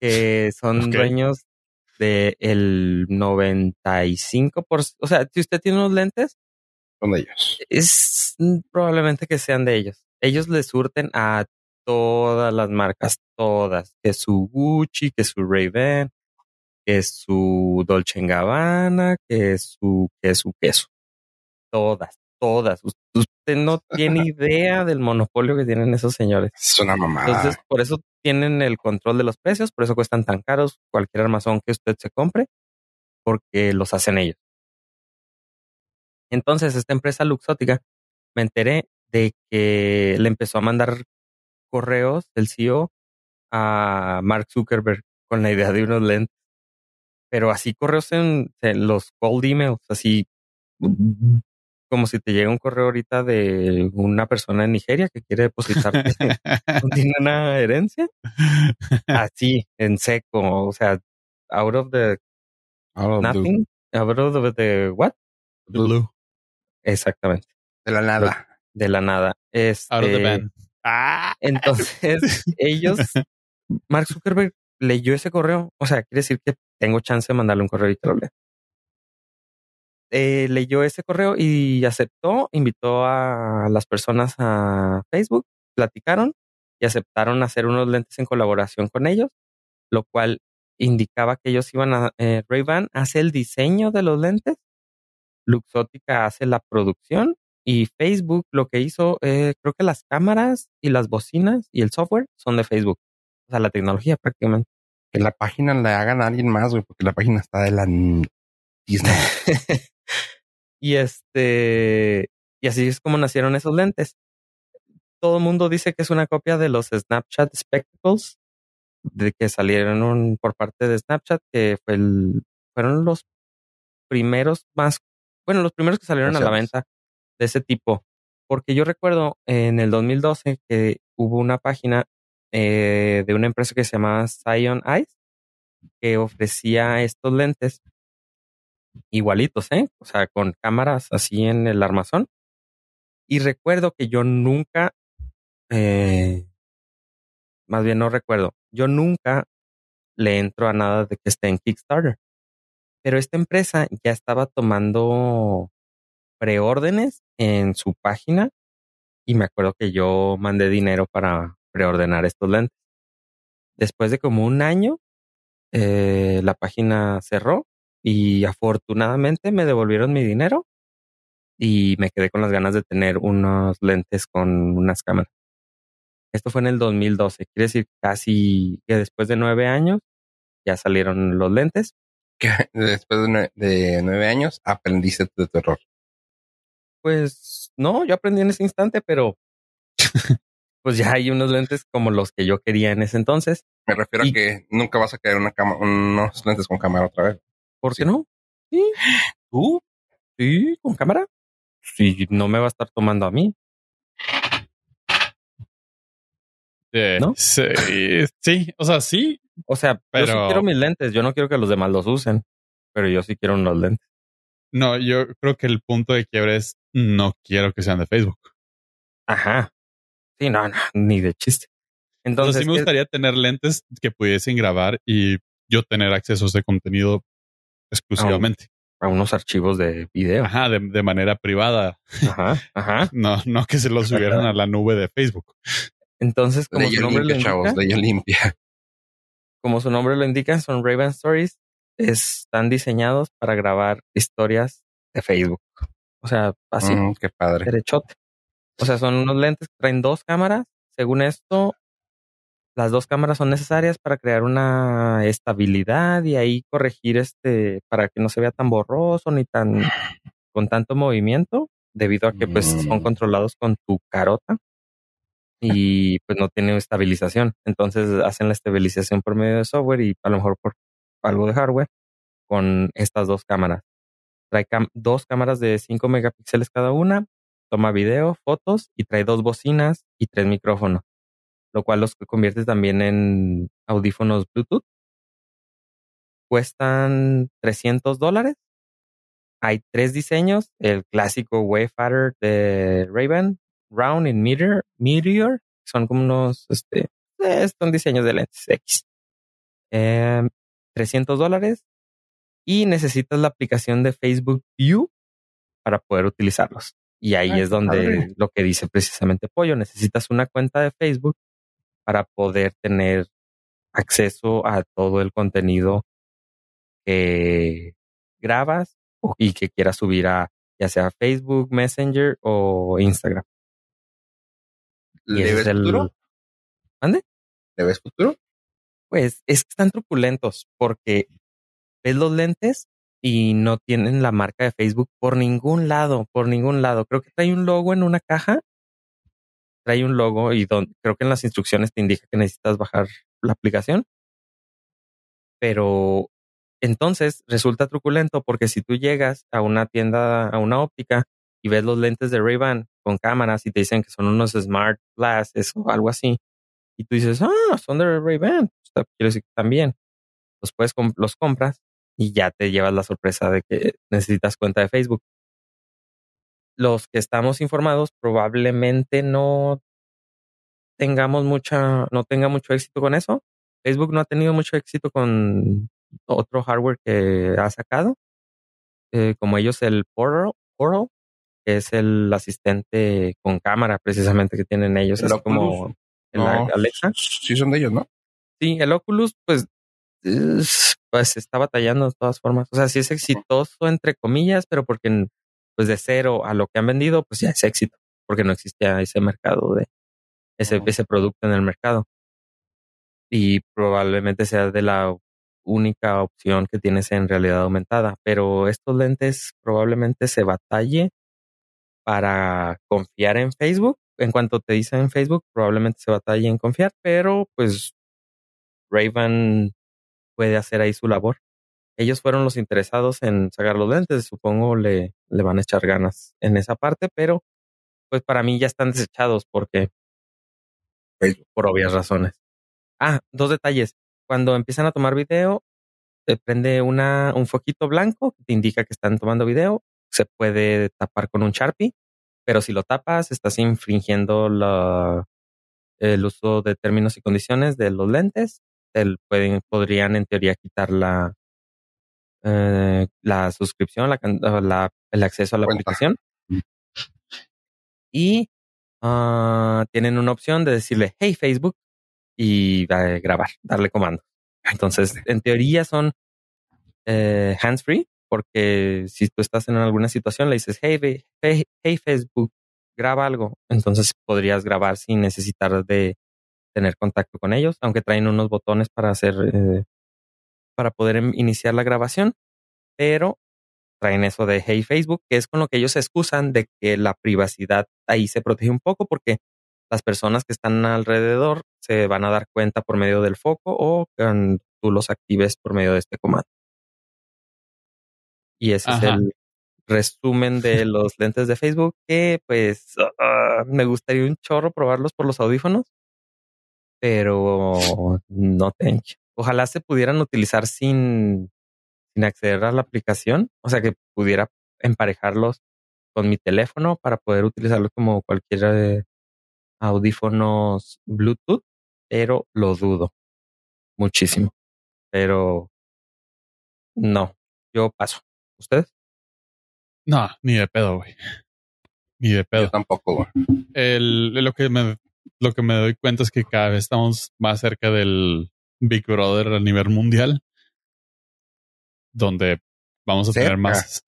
que son dueños del el 95%. O sea, si usted tiene unos lentes,
Son de ellos.
es probablemente que sean de ellos. Ellos le surten a todas las marcas, todas, que su Gucci, que su Ray-Ban, que su Dolce Gabbana, que su, que su queso. Todas, todas. Us- Usted no tiene idea del monopolio que tienen esos señores.
Es una mamada.
Entonces, por eso tienen el control de los precios, por eso cuestan tan caros cualquier armazón que usted se compre, porque los hacen ellos. Entonces, esta empresa luxótica, me enteré de que le empezó a mandar correos del CEO a Mark Zuckerberg con la idea de unos lentes. Pero así correos en, en los cold emails, así como si te llega un correo ahorita de una persona en Nigeria que quiere depositarte tiene una herencia. Así, en seco, o sea, out of the
Out of the-
nothing, out of the what?
Blue.
Exactamente.
De la nada.
De la nada. Este,
Out of the band. Ah.
Entonces, ellos, Mark Zuckerberg leyó ese correo. O sea, quiere decir que tengo chance de mandarle un correo y te lo leo. Eh, leyó ese correo y aceptó, invitó a las personas a Facebook, platicaron y aceptaron hacer unos lentes en colaboración con ellos, lo cual indicaba que ellos iban a, eh, Ray-Ban hace el diseño de los lentes, Luxótica hace la producción y Facebook lo que hizo, eh, creo que las cámaras y las bocinas y el software son de Facebook. O sea, la tecnología prácticamente.
Que la página le hagan a alguien más, güey, porque la página está de la Disney.
y este, y así es como nacieron esos lentes. Todo el mundo dice que es una copia de los Snapchat Spectacles, de que salieron por parte de Snapchat, que fue el, fueron los primeros más, bueno, los primeros que salieron a la venta de ese tipo. Porque yo recuerdo en el 2012 que hubo una página eh, de una empresa que se llamaba Zion Eyes que ofrecía estos lentes igualitos, ¿eh? O sea, con cámaras así en el armazón. Y recuerdo que yo nunca, eh, más bien no recuerdo, yo nunca le entro a nada de que esté en Kickstarter. Pero esta empresa ya estaba tomando preórdenes en su página y me acuerdo que yo mandé dinero para preordenar estos lentes. Después de como un año, eh, la página cerró y afortunadamente me devolvieron mi dinero y me quedé con las ganas de tener unos lentes con unas cámaras. Esto fue en el 2012, quiere decir casi que después de nueve años ya salieron los lentes.
Que después de nueve, años aprendiste de tu error.
Pues no, yo aprendí en ese instante, pero pues ya hay unos lentes como los que yo quería en ese entonces.
Me refiero a que nunca vas a una cama, unos lentes con cámara otra vez.
¿Por qué no? Sí. ¿Tú? Sí, con cámara. Sí, no me va a estar tomando a mí.
¿No? Sí, sí, o sea, sí.
O sea, pero... yo sí quiero mis lentes. Yo no quiero que los demás los usen, pero yo sí quiero unos lentes.
No, yo creo que el punto de quiebre es no quiero que sean de Facebook.
Ajá. Sí, no, no, ni de chiste.
Entonces, sí me gustaría tener lentes que pudiesen grabar y yo tener acceso a ese contenido exclusivamente.
A, unos archivos de video.
Ajá, de, de, manera privada.
Ajá, ajá.
No, no que se los subieran a la nube de Facebook.
Entonces, como
de
nombre
limpia, chavos, de limpia.
Como su nombre lo indica, son Raven Stories. Están diseñados para grabar historias de Facebook. O sea, así,
Mm, qué padre.
derechote. O sea, son unos lentes que traen dos cámaras. Según esto, las dos cámaras son necesarias para crear una estabilidad y ahí corregir este para que no se vea tan borroso ni tan con tanto movimiento, debido a que pues son
Mm.
controlados con tu carota y pues no tiene estabilización. Entonces hacen la estabilización por medio de software y a lo mejor por algo de hardware con estas dos cámaras. Trae dos cámaras de 5 megapíxeles cada una, toma video, fotos y trae dos bocinas y tres micrófonos, lo cual los convierte también en audífonos Bluetooth. Cuestan 300 dólares. Hay tres diseños, el clásico Wayfarer de Ray-Ban, Round y Meteor, Meteor, son como unos, este, eh, son diseños de lentes X. Em, 300 dólares y necesitas la aplicación de Facebook View para poder utilizarlos. Y ahí
Ay,
es donde
padre.
lo que dice precisamente Pollo, necesitas una cuenta de Facebook para poder tener acceso a todo el contenido que grabas y que quieras subir a ya sea Facebook, Messenger o Instagram.
¿Le ves
es el-
futuro?
¿Mande?
¿Le ves futuro?
Pues es que están truculentos porque ves los lentes y no tienen la marca de Facebook por ningún lado, por ningún lado. Creo que trae un logo en una caja. Trae un logo y don- creo que en las instrucciones te indica que necesitas bajar la aplicación. Pero entonces resulta truculento porque si tú llegas a una tienda, a una óptica y ves los lentes de Ray-Ban con cámaras y te dicen que son unos smart glasses o algo así, y tú dices, ah, son de Ray-Ban, Está- quiero decir que también. Los puedes, los compras y ya te llevas la sorpresa de que necesitas cuenta de Facebook. los que estamos informados probablemente no tengamos mucha, no tenga mucho éxito con eso. Facebook no ha tenido mucho éxito con otro hardware que ha sacado, eh, como ellos el Portal, que es el asistente con cámara precisamente que tienen ellos,
¿El
así como el
No.
Alexa.
Sí, son de ellos, ¿no?
Sí, el Oculus, pues, es- pues está batallando de todas formas. O sea, sí es exitoso entre comillas, pero porque pues de cero a lo que han vendido, pues ya es éxito, porque no existía ese mercado de ese, ese producto en el mercado. Y probablemente sea de la única opción que tienes en realidad aumentada. Pero estos lentes probablemente se batalle para confiar en Facebook. En cuanto te dicen en Facebook, probablemente se batalle en confiar, pero pues Raven puede hacer ahí su labor. Ellos fueron los interesados en sacar los lentes, supongo le, le van a echar ganas en esa parte, pero pues para mí ya están desechados porque
Facebook.
por obvias razones. Ah, dos detalles. Cuando empiezan a tomar video, te prende una, un foquito blanco que te indica que están tomando video. Se puede tapar con un Sharpie, pero si lo tapas, estás infringiendo la, el uso de términos y condiciones de los lentes. Te pueden, podrían en teoría quitar la, eh, la suscripción, la, o la- el acceso a la
Cuenta.
aplicación.
Mm.
Y ah, tienen una opción de decirle, hey Facebook, y eh, grabar, darle comando. Entonces, en teoría son eh, hands free, porque si tú estás en alguna situación, le dices, hey, hey, hey, Facebook, graba algo. Entonces podrías grabar sin necesitar de tener contacto con ellos, aunque traen unos botones para hacer, eh, para poder em- iniciar la grabación, pero traen eso de Hey Facebook, que es con lo que ellos se excusan de que la privacidad ahí se protege un poco porque las personas que están alrededor se van a dar cuenta por medio del foco o tú los actives por medio de este comando. Y ese
Ajá.
es el resumen de los lentes de Facebook que pues ah, me gustaría un chorro probarlos por los audífonos, pero no tengo. Ojalá se pudieran utilizar sin, sin acceder a la aplicación, o sea que pudiera emparejarlos con mi teléfono para poder utilizarlos como cualquier eh, audífonos Bluetooth, pero lo dudo muchísimo. Pero no, yo paso. ¿Ustedes?
No, ni de pedo, güey. Ni de
Yo
pedo.
tampoco, güey.
El, lo que me lo que me doy cuenta es que cada vez estamos más cerca del Big Brother a nivel mundial, donde vamos a tener más.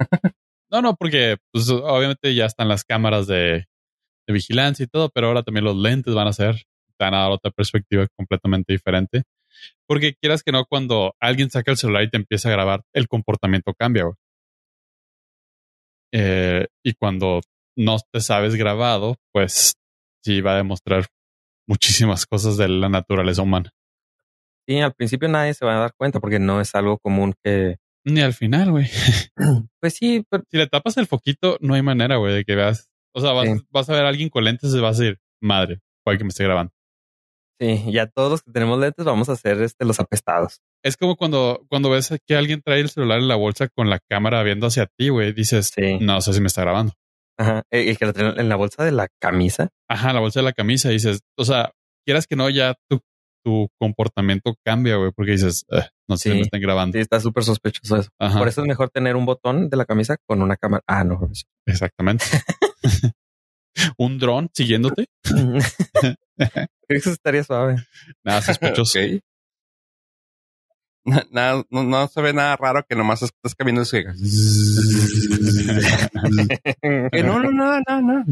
No, no, porque pues, obviamente ya están las cámaras de, de vigilancia y todo, pero ahora también los lentes van a ser, van a dar otra perspectiva completamente diferente. Porque quieras que no, cuando alguien saca el celular y te empieza a grabar, el comportamiento cambia. güey. Eh, y cuando no te sabes grabado, pues sí va a demostrar muchísimas cosas de la naturaleza humana.
Sí, al principio nadie se va a dar cuenta porque no es algo común que,
Ni al final, güey.
pues sí, pero
Si le tapas el foquito, no hay manera, güey, de que veas. O sea, vas,
Sí.
vas a ver a alguien con lentes y vas a decir, madre, puede que me esté grabando.
Sí, ya todos los que tenemos lentes vamos a ser este, los apestados.
Es como cuando, cuando ves que alguien trae el celular en la bolsa con la cámara viendo hacia ti, güey, dices,
Sí.
no sé si me está grabando.
Ajá. Y que lo traen en la bolsa de la camisa.
Ajá, la bolsa de la camisa, dices, o sea, quieras que no, ya tu, tu comportamiento cambia, güey, porque dices, "Eh, no sé si me están grabando.
Sí, está súper sospechoso eso.
Ajá,
Por eso es mejor tener un botón de la camisa con una cámara. Ah, no.
exactamente. Un dron siguiéndote,
Eso estaría suave.
nada sospechoso.
Nada, no, no se ve nada raro que nomás estás caminando diga, que no, no, no, no, no.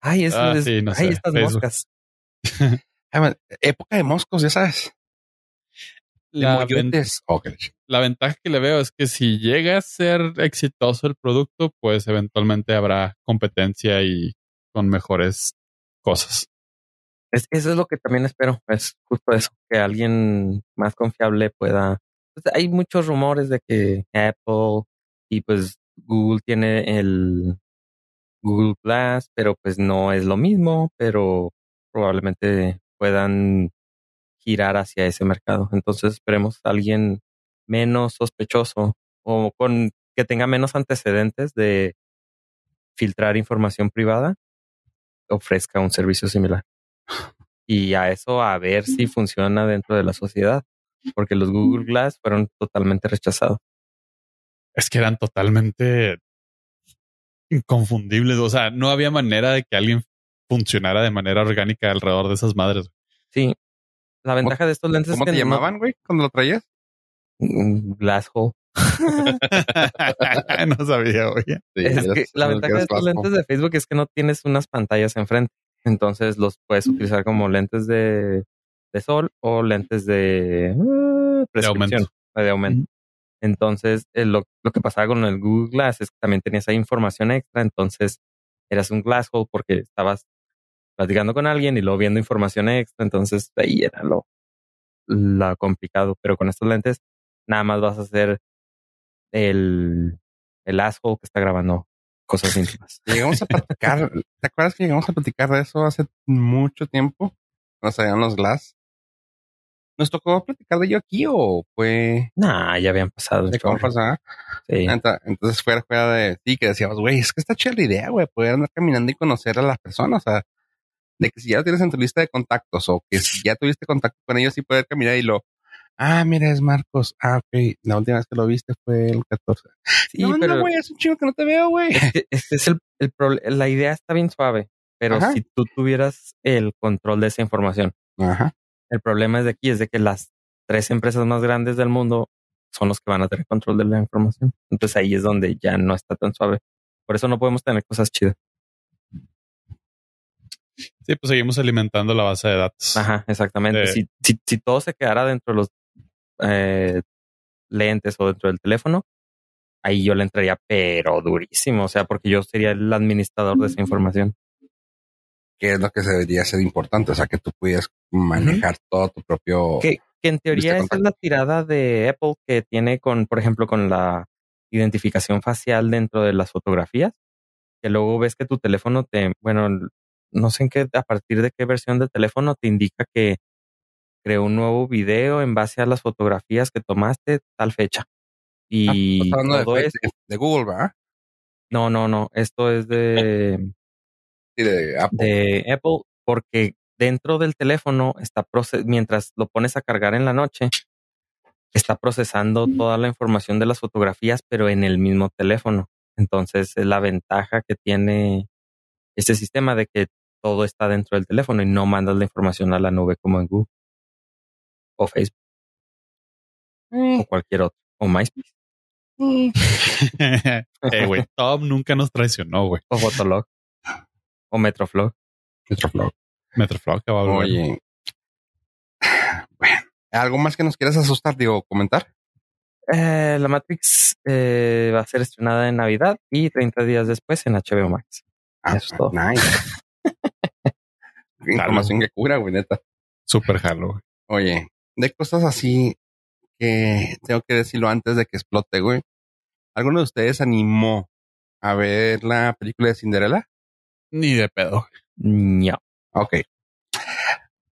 Ay, eso
Ah,
es.
sí, no
ay,
sé,
estas
Facebook.
moscas.
Ay, man, época de moscos, ya sabes. De
La, ven-
moyotes.
La ventaja que le veo es que si llega a ser exitoso el producto, pues eventualmente habrá competencia y con mejores cosas.
Es, eso es lo que también espero. Es justo eso. Que alguien más confiable pueda. pues, hay muchos rumores de que Apple y pues Google tiene el Google Glass, pero pues no es lo mismo, pero probablemente puedan girar hacia ese mercado. Entonces esperemos a alguien menos sospechoso o con que tenga menos antecedentes de filtrar información privada, ofrezca un servicio similar. Y a eso a ver si funciona dentro de la sociedad, porque los Google Glass fueron totalmente rechazados.
Es que eran totalmente inconfundibles. O sea, no había manera de que alguien funcionara de manera orgánica alrededor de esas madres.
Sí. La ventaja de estos lentes
¿Cómo
es que
te llamaban, güey, cuando lo traías?
Hole.
no sabía, oye.
Sí,
Es que la ventaja de estos
Glasgow.
lentes de Facebook es que no tienes unas pantallas enfrente. Entonces los puedes utilizar como lentes de, de sol o lentes de, uh, prescripción,
aumento.
de aumento. Entonces, eh, lo, lo que pasaba con el Google Glass es que también tenías ahí información extra. Entonces, eras un glass hole porque estabas platicando con alguien y luego viendo información extra. Entonces, ahí era lo, lo complicado. Pero con estos lentes, nada más vas a hacer el, el asshole que está grabando cosas íntimas.
Llegamos a platicar. ¿Te acuerdas que llegamos a platicar de eso hace mucho tiempo? Cuando salían los Glass. ¿Nos tocó platicar de ello aquí o fue
Nah, ya habían pasado.
de cómo pasaba?
Sí.
Entonces fuera, fuera de sí, que decíamos, güey, es que está chida la idea, güey, poder andar caminando y conocer a las personas. O sea, de que si ya lo tienes en tu lista de contactos o que si ya tuviste contacto con ellos y poder caminar y lo, ah, mira, es Marcos. Ah, ok. La última vez que lo viste fue el 14.
Sí,
no,
pero
no, güey, es un chingo que no te veo, güey.
es que este es el, el la idea está bien suave, pero
Ajá.
si tú tuvieras el control de esa información,
Ajá.
el problema es de aquí es de que las tres empresas más grandes del mundo son los que van a tener control de la información. Entonces ahí es donde ya no está tan suave. Por eso no podemos tener cosas chidas.
Sí, pues seguimos alimentando la base de datos.
Ajá, exactamente.
Sí.
Si, si, si todo se quedara dentro de los eh, lentes o dentro del teléfono, ahí yo le entraría, pero durísimo. O sea, porque yo sería el administrador de esa información.
Que es lo que se debería ser importante. O sea, que tú pudieras manejar todo tu propio.
Que, que en teoría esa es la tirada de Apple que tiene con, por ejemplo, con la identificación facial dentro de las fotografías, que luego ves que tu teléfono te, bueno, no sé en qué, a partir de qué versión del teléfono te indica que creó un nuevo video en base a las fotografías que tomaste tal fecha. Y
hablando de,
todo es,
de Google, ¿verdad?
no, no, no, esto es de,
Sí, de Apple.
de Apple porque dentro del teléfono está proce- mientras lo pones a cargar en la noche está procesando toda la información de las fotografías pero en el mismo teléfono entonces es la ventaja que tiene este sistema de que todo está dentro del teléfono y no mandas la información a la nube como en Google o Facebook o cualquier otro o MySpace
eh, güey, Tom nunca nos traicionó, güey.
o Fotolog o Metroflog
Metroflog.
Metroflog que va a volver.
Oye. Bueno, ¿algo más que nos quieras asustar, digo, comentar?
Eh, la Matrix eh, va a ser estrenada en Navidad y 30 días después en HBO Max.
Ah,
Eso es todo.
nice. Información que cura, güey, neta.
Super jalo, güey.
Oye, de cosas así que tengo que decirlo antes de que explote, güey. ¿Alguno de ustedes animó a ver la película de Cinderella?
Ni de pedo.
No.
Ok.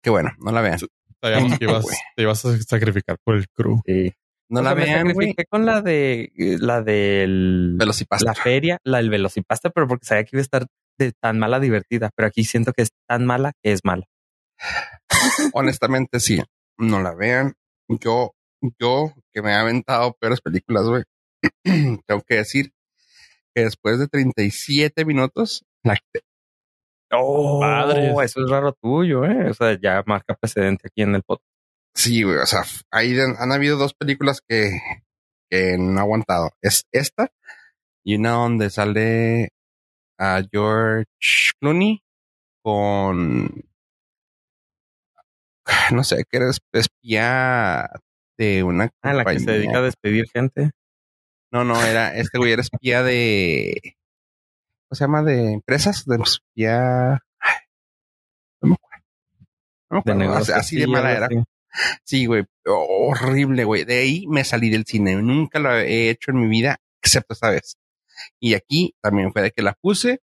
Qué bueno, no la vean.
Sabíamos que ibas, te ibas a sacrificar por el crew.
Sí.
No
O
la
sea, me
vean, güey.
sacrifiqué con la de la del
Velocipasta.
la feria, la del Velocipasta, pero porque sabía que iba a estar de tan mala divertida, pero aquí siento que es tan mala que es mala.
Honestamente, sí. No la vean. Yo, yo que me he aventado peores películas, güey. tengo que decir que después de 37 minutos, la quité.
Oh,
Madres.
eso es raro tuyo, eh. O sea, ya marca precedente aquí en el podcast.
Sí, güey. O sea, ahí han, han habido dos películas que, que no he aguantado. Es esta y una donde sale a George Clooney con no sé, que eres espía de una
Ah, la que se dedica a despedir gente.
No, no, era este güey era espía de ¿cómo se llama? de empresas, de espía ay, no me acuerdo. No me
De
acuerdo.
negocios.
así, así de mala era. Sí, güey, horrible, güey. De ahí me salí del cine. Nunca lo he hecho en mi vida, excepto esta vez. Y aquí también fue de que la puse.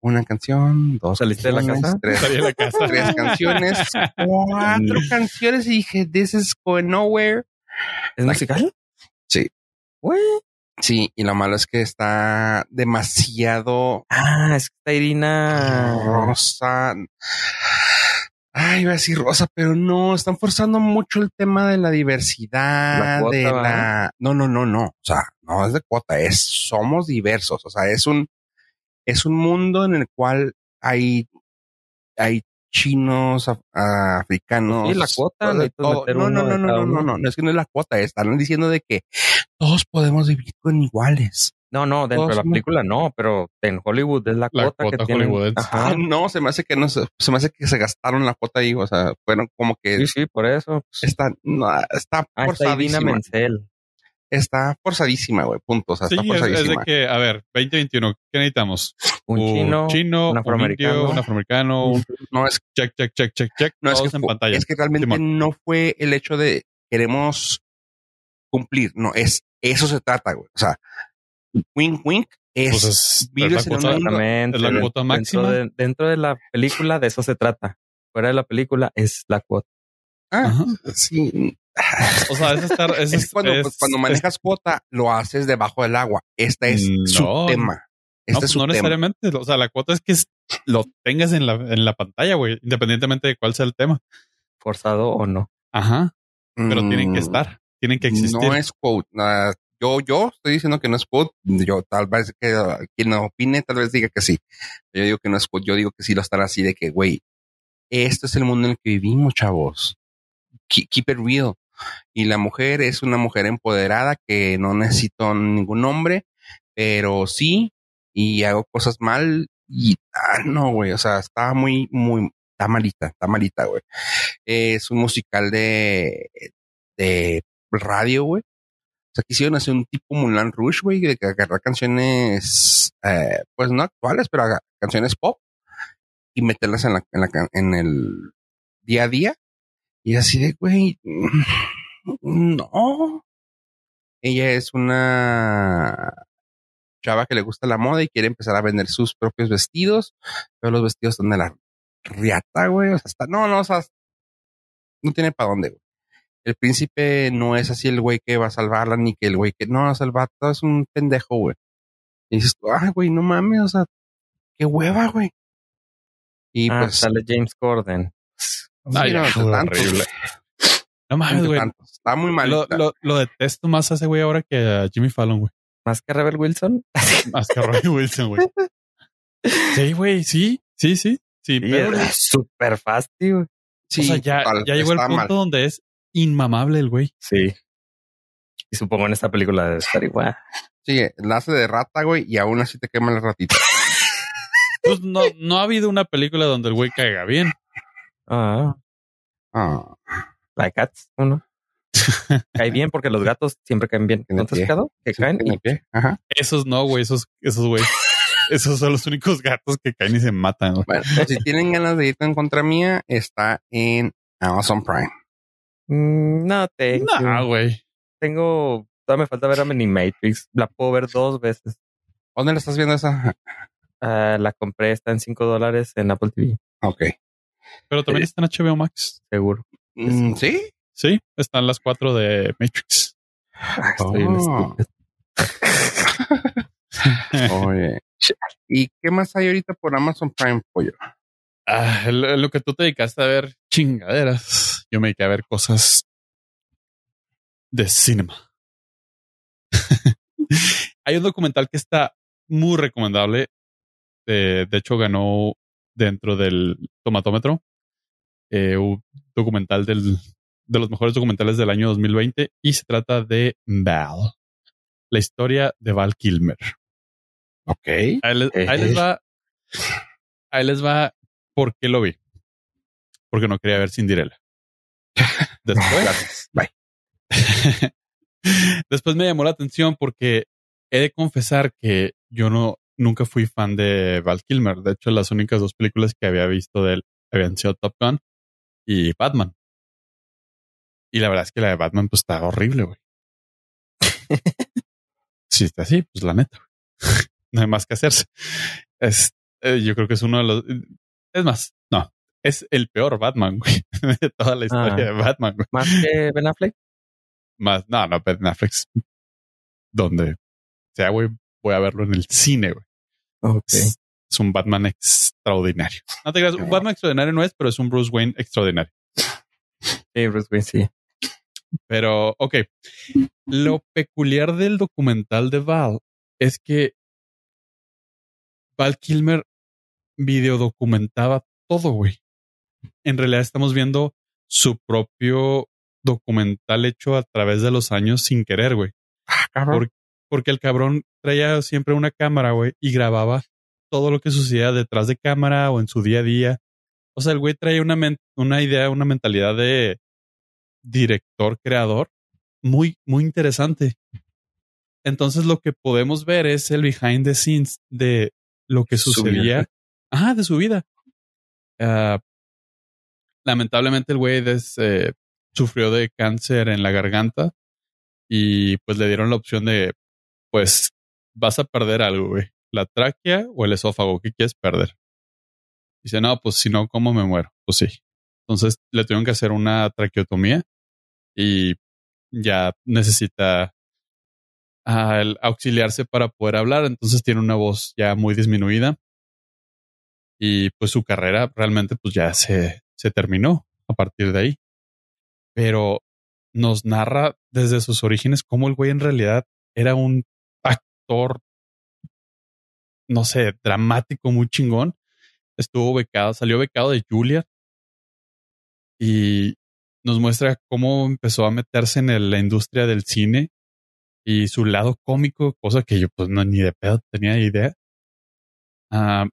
Una canción, dos
¿Saliste de la casa?
Tres,
Salí de la casa.
tres canciones, cuatro canciones y dije, this is going nowhere.
¿Es musical?
Sí. Sí, y lo malo es que está demasiado
Ah, es que está Irina.
rosa. Ay, iba a decir rosa, pero no, están forzando mucho el tema de la diversidad,
La cuota,
de la... No, no, no, no. O sea, no es de cuota, es somos diversos. O sea, es un, es un mundo en el cual hay, hay chinos, af- africanos.
Sí, la cuota,
de todo. No, no, no, no, no, no, no, no, es que no es la cuota, están diciendo de que todos podemos vivir con iguales.
No, no, dentro de la
somos-
película no, pero en Hollywood es la,
La
cuota,
cuota
que tienen. Ajá.
Ah, no, se me hace que no se, se me hace que se gastaron la cuota ahí, o sea, fueron como que
Sí, sí, por eso. pues.
está, no, está
Ah, está
forzadísima.
Menzel.
Está forzadísima, güey, punto, o sea,
Sí,
está
es, es de
forzadísima.
que, a ver, 2021, ¿qué necesitamos?
Un chino.
chino,
un afroamericano.
un, indio, un afroamericano, un
No es,
check, check, check, check, check,
no es que
en pantalla.
es que realmente
Simón.
no fue el hecho de queremos cumplir, no, es, eso se trata, güey, o sea, wink, wink, es,
Pues es- es
vives
la
en un
cuota- es la cuota máxima.
Dentro de, dentro de la película de eso se trata. Fuera de la película es la cuota.
ah,
Ajá.
sí,
O sea, es estar, es,
es cuando,
es-
pues, cuando
es-
manejas cuota, lo haces debajo del agua, este es su
No.
tema,
no,
este
pues
es su
no
tema.
necesariamente. O sea, la cuota es que es- lo tengas en la, en la pantalla, güey, independientemente de cuál sea el tema.
Forzado o no.
Ajá. Pero tienen que
Mm,
estar, tienen que existir.
No es quote. Yo, yo estoy diciendo que no es quote. Yo tal vez que ah, quien no opine, tal vez diga que sí. Yo digo que no es quote. Yo digo que sí lo están así de que, güey, este es el mundo en el que vivimos, chavos. Keep, keep it real. Y la mujer es una mujer empoderada que no necesito ningún hombre, pero sí, y hago cosas mal. Y ah, no, güey, o sea, está muy, muy, está malita, está malita, güey. Es un musical de, de radio, güey. O sea, quisieron hacer un tipo Mulan Rouge, güey, de agarrar canciones, eh, pues no actuales, pero canciones pop y meterlas en, la, en, la en el día a día. Y así de, güey, no. Ella es una chava que le gusta la moda y quiere empezar a vender sus propios vestidos, pero los vestidos son de la riata, güey. O sea, está, no, no, o sea, no tiene para dónde, güey. El príncipe no es así el güey que va a salvarla, ni que el güey que no, sea, el vato es un pendejo, güey. Y dices, ay, güey, no mames, o sea, qué hueva, güey. Y
Ah,
pues,
sale James Corden.
Sí, no,
ya,
tantos,
horrible. No mames, güey.
Está muy mal.
Lo, lo, lo detesto más a ese güey ahora que a Jimmy Fallon, güey.
Más que Rebel Wilson.
Más que a Roy Wilson, güey. Sí, güey, sí, sí, sí. Sí,
Sí,
pero,
es súper fácil. güey.
Sí,
o sea, ya,
total,
ya llegó el punto
mal.
donde es inmamable el güey.
Sí. Y supongo en esta película debe estar igual.
Sí, nace de rata, güey, y aún así te quema la ratita.
Pues no, no ha habido una película donde el güey caiga bien.
Ah,
Ah,
like cats, uno. Cae bien porque los gatos siempre caen bien. ¿No te has fijado? Que
sí,
caen y.
Ajá.
Esos no, güey, esos, esos güey. Esos son los únicos gatos que caen y se matan, güey.
Bueno, pues, si tienen ganas de ir en contra mía, está en Amazon Prime.
Mm, no tengo.
No, güey.
Tengo. Todavía me falta ver a Matrix. La puedo ver dos veces.
¿Dónde la estás viendo esa?
Ah, la compré, está en 5 dólares en Apple TV,
Ok.
Pero también está en HBO Max.
seguro.
Mm, ¿Sí?
Sí, están las cuatro de Matrix.
Ah, estoy bien
Oh. Oye. ¿Y qué más hay ahorita por Amazon Prime, pollo?
Ah, lo, lo que tú te dedicaste a ver chingaderas. Yo me dediqué a ver cosas de cinema. Hay un documental que está muy recomendable. De, de hecho, ganó dentro del tomatómetro eh, un documental del, de los mejores documentales del año 2020 y se trata de Val, la historia de Val Kilmer.
Ok.
Ahí les, ahí les va. Ahí les va por qué lo vi. Porque no quería ver Cinderella. Después,
Gracias. Bye.
después me llamó la atención porque he de confesar que yo no nunca fui fan de Val Kilmer. De hecho, las únicas dos películas que había visto de él habían sido Top Gun y Batman. Y la verdad es que la de Batman pues está horrible, güey. Si está así, pues la neta. güey. no hay más que hacerse. Es, eh, yo creo que es uno de los. Es más, no, es el peor Batman, güey, de toda la historia
Ah.
de Batman, güey.
Más que Ben Affleck.
Más, no, no, Ben Affleck. Donde sea, güey, voy a verlo en el cine, güey.
Ok.
Es, es un Batman extraordinario. No te creas, un Batman extraordinario no es, pero es un Bruce Wayne extraordinario.
Sí, Bruce Wayne, sí.
Pero, ok. Lo peculiar del documental de Val es que Val Kilmer videodocumentaba todo, güey. En realidad estamos viendo su propio documental hecho a través de los años sin querer, güey. Por- porque el cabrón traía siempre una cámara, güey, y grababa todo lo que sucedía detrás de cámara o en su día a día. O sea, el güey traía una, una idea, una mentalidad de director, creador, muy, muy interesante. Entonces lo que podemos ver es el behind the scenes de lo que
Su
sucedía. Ajá, de su vida. Ah, lamentablemente el güey eh, sufrió de cáncer en la garganta y pues le dieron la opción de, pues vas a perder algo, güey. La tráquea o el esófago, ¿qué quieres perder? Dice, no, pues si no, ¿cómo me muero? Pues sí. Entonces le tuvieron que hacer una traqueotomía y ya necesita el auxiliarse para poder hablar. Entonces tiene una voz ya muy disminuida y pues su carrera realmente pues ya se, se terminó a partir de ahí. Pero nos narra desde sus orígenes cómo el güey en realidad era un actor, no sé, dramático, muy chingón. Estuvo becado, salió becado de Julia y nos muestra cómo empezó a meterse en el- la industria del cine y su lado cómico, cosa que yo pues no ni de pedo tenía idea. Ah,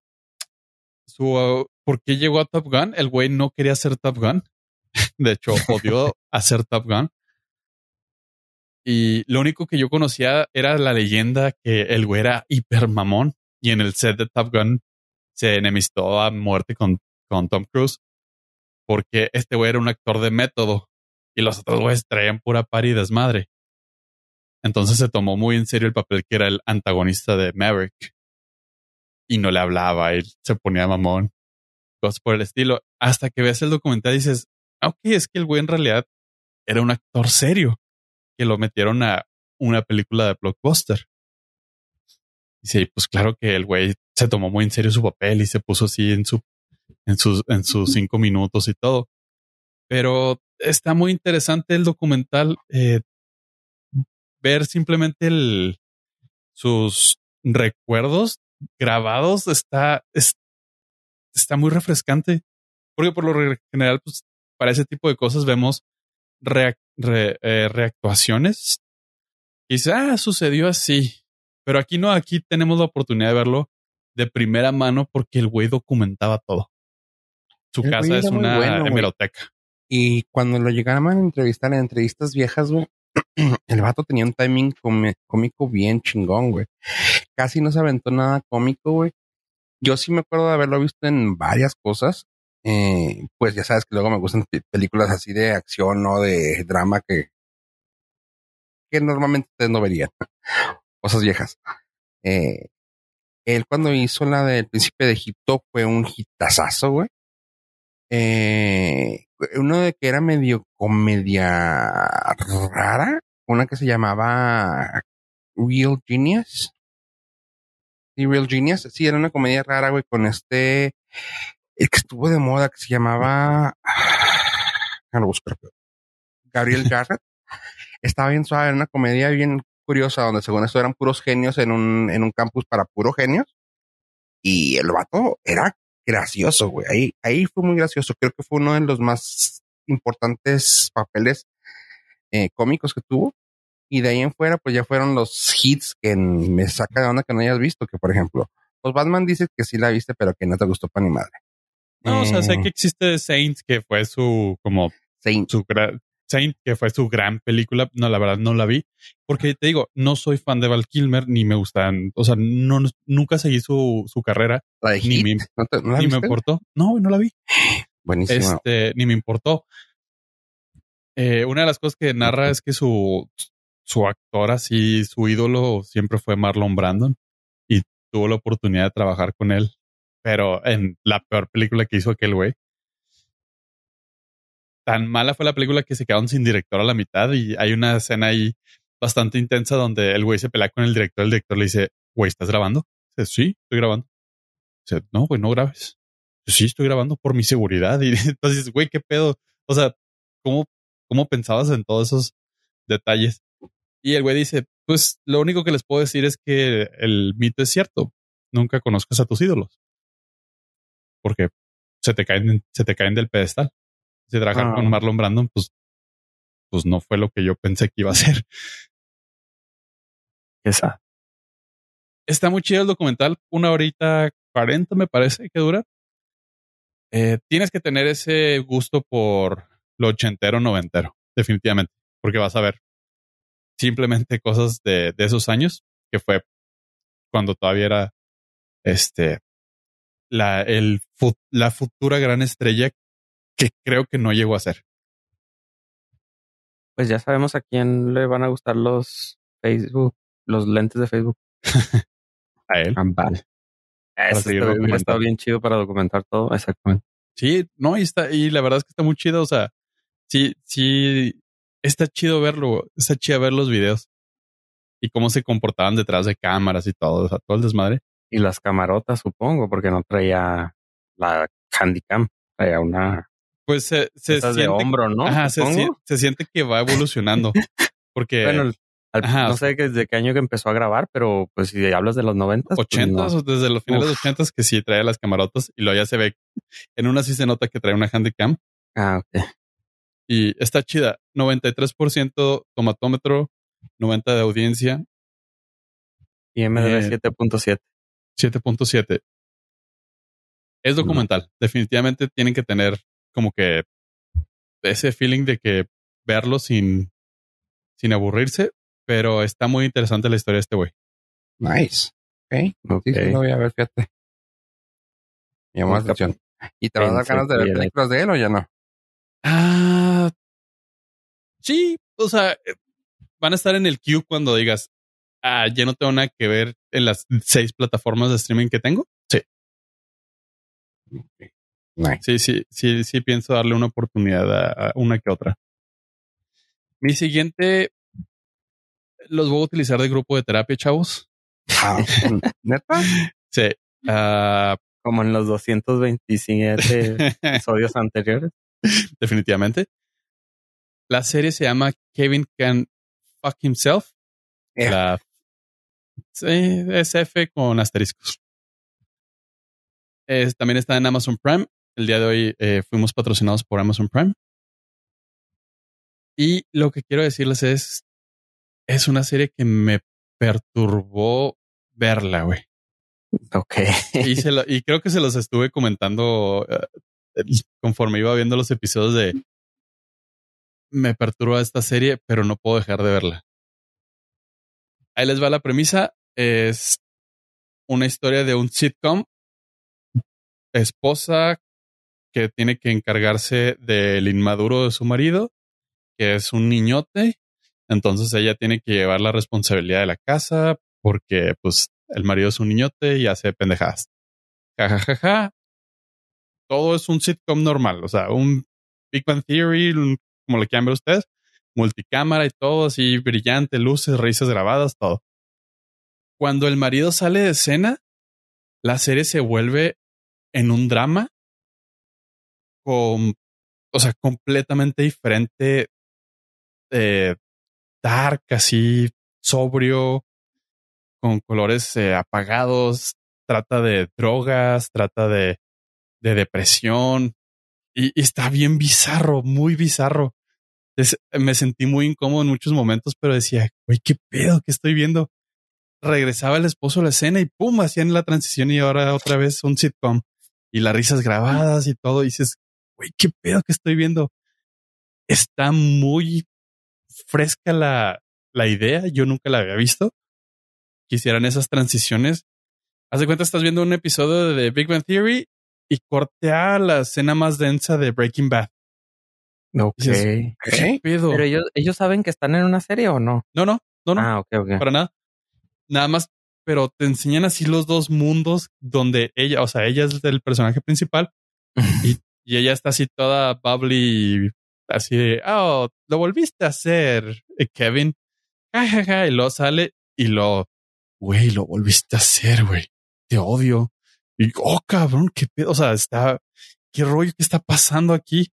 su, uh, ¿Por qué llegó a Top Gun? El güey no quería ser Top Gun. De hecho, odió hacer Top Gun. Y lo único que yo conocía era la leyenda que el güey era hiper mamón y en el set de Top Gun se enemistó a muerte con, con Tom Cruise porque este güey era un actor de método y los otros güeyes traían pura par y desmadre. Entonces se tomó muy en serio el papel que era el antagonista de Maverick y no le hablaba y se ponía mamón, cosas por el estilo. Hasta que ves el documental y dices, "Ah, ok, es que el güey en realidad era un actor serio que lo metieron a una película de blockbuster. Y sí, pues claro que el güey se tomó muy en serio su papel y se puso así en su, en sus, en sus cinco minutos y todo. Pero está muy interesante el documental. eh, ver simplemente el, sus recuerdos grabados está, es- está muy refrescante. Porque por lo general, pues, para ese tipo de cosas vemos reac- re- eh, reactuaciones. Y dice, ah, sucedió así. Pero aquí no, aquí tenemos la oportunidad de verlo de primera mano porque el güey documentaba todo. Su
El
casa es una
bueno,
hemeroteca.
Y cuando lo llegaban a entrevistar en entrevistas viejas, güey, el vato tenía un timing cómico bien chingón, güey. Casi no se aventó nada cómico, güey. Yo sí me acuerdo de haberlo visto en varias cosas. Eh, pues ya sabes que luego me gustan pe- películas así de acción o de drama que, que normalmente ustedes no verían. Cosas viejas. Eh, él cuando hizo la del Príncipe de Egipto fue un hitazazo, güey. Eh, uno de que era medio comedia rara, una que se llamaba Real Genius. Sí, Real Genius. Sí, era una comedia rara, güey, con este, el que estuvo de moda, que se llamaba, ya lo busco. Gabriel Garrett. Estaba bien suave, una comedia bien curiosa, donde según esto eran puros genios en un, en un campus para puros genios. Y el vato era gracioso, güey. Ahí, ahí fue muy gracioso. Creo que fue uno de los más importantes papeles eh, cómicos que tuvo. Y de ahí en fuera, pues ya fueron los hits que me saca de onda que no hayas visto. Que por ejemplo, pues Batman dice que sí la viste, pero que no te gustó para ni madre.
No, o sea, sé
Eh,
que existe Saints, que fue su, como,
Saint-
su Saint, que fue su gran película. No, la verdad no la vi. Porque te digo, no soy fan de Val Kilmer, ni me gustan, o sea, no, nunca seguí su, su carrera,
la de
ni me-
¿No, te- no la
ni me importó. No, no la vi.
Buenísimo.
Este, ni me importó. Eh, una de las cosas que narra es que su, su actor así, su ídolo siempre fue Marlon Brandon y tuvo la oportunidad de trabajar con él, pero en la peor película que hizo aquel güey. Tan mala fue la película que se quedaron sin director a la mitad y hay una escena ahí bastante intensa donde el güey se pelea con el director. El director le dice, güey, ¿estás grabando? Dice, sí, estoy grabando. Dice, no, güey, no grabes. Dice, sí, estoy grabando por mi seguridad. Y entonces, güey, ¿qué pedo? O sea, ¿cómo, cómo pensabas en todos esos detalles? Y el güey dice, pues lo único que les puedo decir es que el mito es cierto. Nunca conozcas a tus ídolos. Porque se te caen, se te caen del pedestal. Si trabajar con
Ah.
Marlon Brandon, pues, pues no fue lo que yo pensé que iba a ser.
Esa.
Está muy chido el documental, una horita cuarenta me parece que dura. Eh, tienes que tener ese gusto por lo ochentero, noventero, definitivamente, porque vas a ver simplemente cosas de, de esos años, que fue cuando todavía era este la, el, la futura gran estrella que creo que no llegó a ser.
Pues ya sabemos a quién le van a gustar los Facebook, los lentes de Facebook.
A él.
Vale. Eso está, estado bien chido para documentar todo. Exactamente.
Sí, no, y está, y la verdad es que está muy chido. O sea, sí, sí, está chido verlo, está chido ver los videos y cómo se comportaban detrás de cámaras y todo, o sea, todo el desmadre.
Y las camarotas, supongo, porque no traía la Handycam. Traía una
Pues se, se
esas de
siente,
hombro, ¿no?
ajá, se, siente que va evolucionando. Porque
Bueno, al-
Ajá, o
no sé desde qué año que empezó a grabar, pero pues si hablas de los noventas, pues,
ochentas
no.
o desde los finales de
Uf.
ochentas que sí trae las camarotas y luego ya se ve. En una sí se nota que trae una handicam
Ah, ok.
y está chida. 93% tomatómetro, 90 de audiencia,
Y MDB
Eh,
7.7.
7.7. Es documental. Definitivamente tienen que tener como que ese feeling de que verlo sin, sin aburrirse, pero está muy interesante la historia de este güey.
Nice. Ok.
Ok.
Sí, sí, lo voy a ver, fíjate. Me llamó la atención. ¿Y te vas a dar ganas de ver películas de él o ya no?
Ah, sí, o sea, eh, van a estar en el queue cuando digas, ah, ya no tengo nada que ver en las seis plataformas de streaming que tengo. Sí,
Nice.
sí, sí, sí, sí pienso darle una oportunidad a, a una que otra. Mi siguiente los voy a utilizar de grupo de terapia, chavos.
Ah, ¿Neta?
Sí. ah,
Como en los 227 episodios anteriores.
definitivamente. La serie se llama Kevin Can Fuck Himself. La sí, es F con asteriscos. Es- también está en Amazon Prime. El día de hoy eh, fuimos patrocinados por Amazon Prime. Y lo que quiero decirles es, es una serie que me perturbó verla, güey.
Ok.
Y, se lo- y creo que se los estuve comentando eh, conforme iba viendo los episodios de me perturba esta serie, pero no puedo dejar de verla. Ahí les va la premisa. Es una historia de un sitcom. Esposa que tiene que encargarse del inmaduro de su marido, que es un niñote. Entonces ella tiene que llevar la responsabilidad de la casa porque pues el marido es un niñote y hace pendejadas. Ja, ja, ja, ja. Todo es un sitcom normal, o sea, un Big Bang Theory, como le quieran ver ustedes, multicámara y todo así brillante, luces, risas grabadas, todo. Cuando el marido sale de escena, la serie se vuelve en un drama con, o sea, completamente diferente, eh, dark, así sobrio, con colores eh, apagados, trata de drogas, trata de, de depresión y, y está bien bizarro, muy bizarro. Me sentí muy incómodo en muchos momentos, pero decía, güey, qué pedo que estoy viendo. Regresaba el esposo a la escena y pum, hacían la transición y ahora otra vez un sitcom y las risas grabadas y todo. Dices, güey, qué pedo que estoy viendo. Está muy fresca la, la idea. Yo nunca la había visto. Quisieran esas transiciones. Haz de cuenta, estás viendo un episodio de Big Bang Theory y cortea la escena más densa de Breaking Bad.
Ok.
Dices, ¿Qué pedo?
Pero ellos, ellos saben que están en una serie o no?
No, no, no, no,
Ah, ok, ok.
para nada. Nada más, pero te enseñan así los dos mundos donde ella, o sea, ella es el personaje principal y, y ella está así toda bubbly, así de, oh, lo volviste a hacer, eh, Kevin. jajaja, y luego sale y lo, güey, lo volviste a hacer, güey. Te odio. Y, oh, cabrón, qué pedo. O sea, está, qué rollo que está pasando aquí.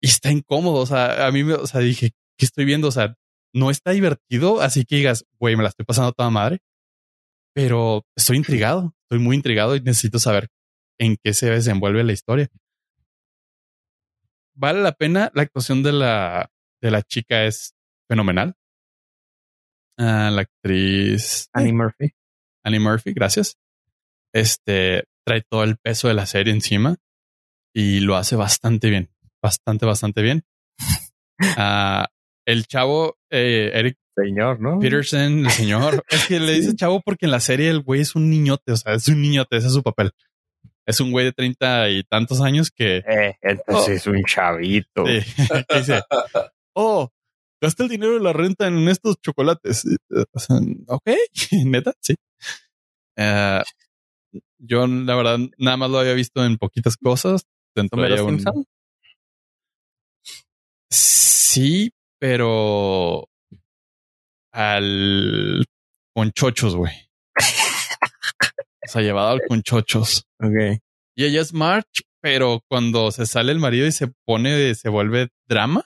Y está incómodo. O sea, a mí me, o sea, dije, ¿qué estoy viendo? O sea, no está divertido. Así que digas, güey, me la estoy pasando toda madre. Pero estoy intrigado. Estoy muy intrigado y necesito saber en qué se desenvuelve la historia. Vale la pena. La actuación de la, de la chica es fenomenal. Ah, la actriz
Annie Murphy.
Annie Murphy, gracias. Este trae todo el peso de la serie encima y lo hace bastante bien, bastante, bastante bien. Ah, el chavo eh, Eric
Señor, ¿no?
Peterson, el señor, es que le dice chavo porque en la serie el güey es un niñote, o sea, es un niñote, ese es su papel. Es un güey de treinta y tantos años que,
Eh, entonces es un chavito.
sí, dice, oh, gasté el dinero de la renta en estos chocolates. Sea, ok, neta, sí. Eh, yo, la verdad, nada más lo había visto en poquitas cosas. Dentro de
¿Homero
un-
Simpson?
Sí, pero al conchochos, güey. O sea, llevado al conchochos.
Ok.
Y ella es March, pero cuando se sale el marido y se pone, se vuelve drama,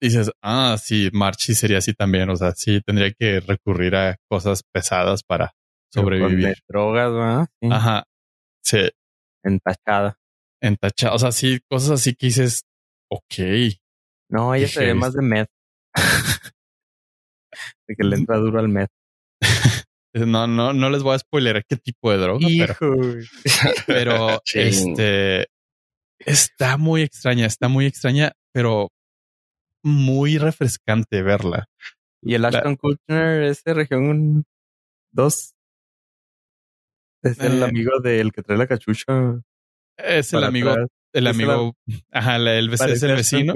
dices, ah, sí, March sí sería así también. O sea, sí tendría que recurrir a cosas pesadas para sobrevivir.
drogas, ¿verdad? Sí.
Ajá. Sí,
Entachada.
entachado. O sea, sí, cosas así que dices, ok.
No, ella se ve más de meth. de que le entra duro al meth.
No, no, no les voy a spoiler qué tipo de droga,
Hijo.
pero este está muy extraña, está muy extraña, pero muy refrescante verla.
Y el Ashton Kutcher es de región 2. Es el
Eh.
amigo del que trae la cachucha.
Es el amigo,
atrás.
El amigo, ajá, la- el, es el vecino.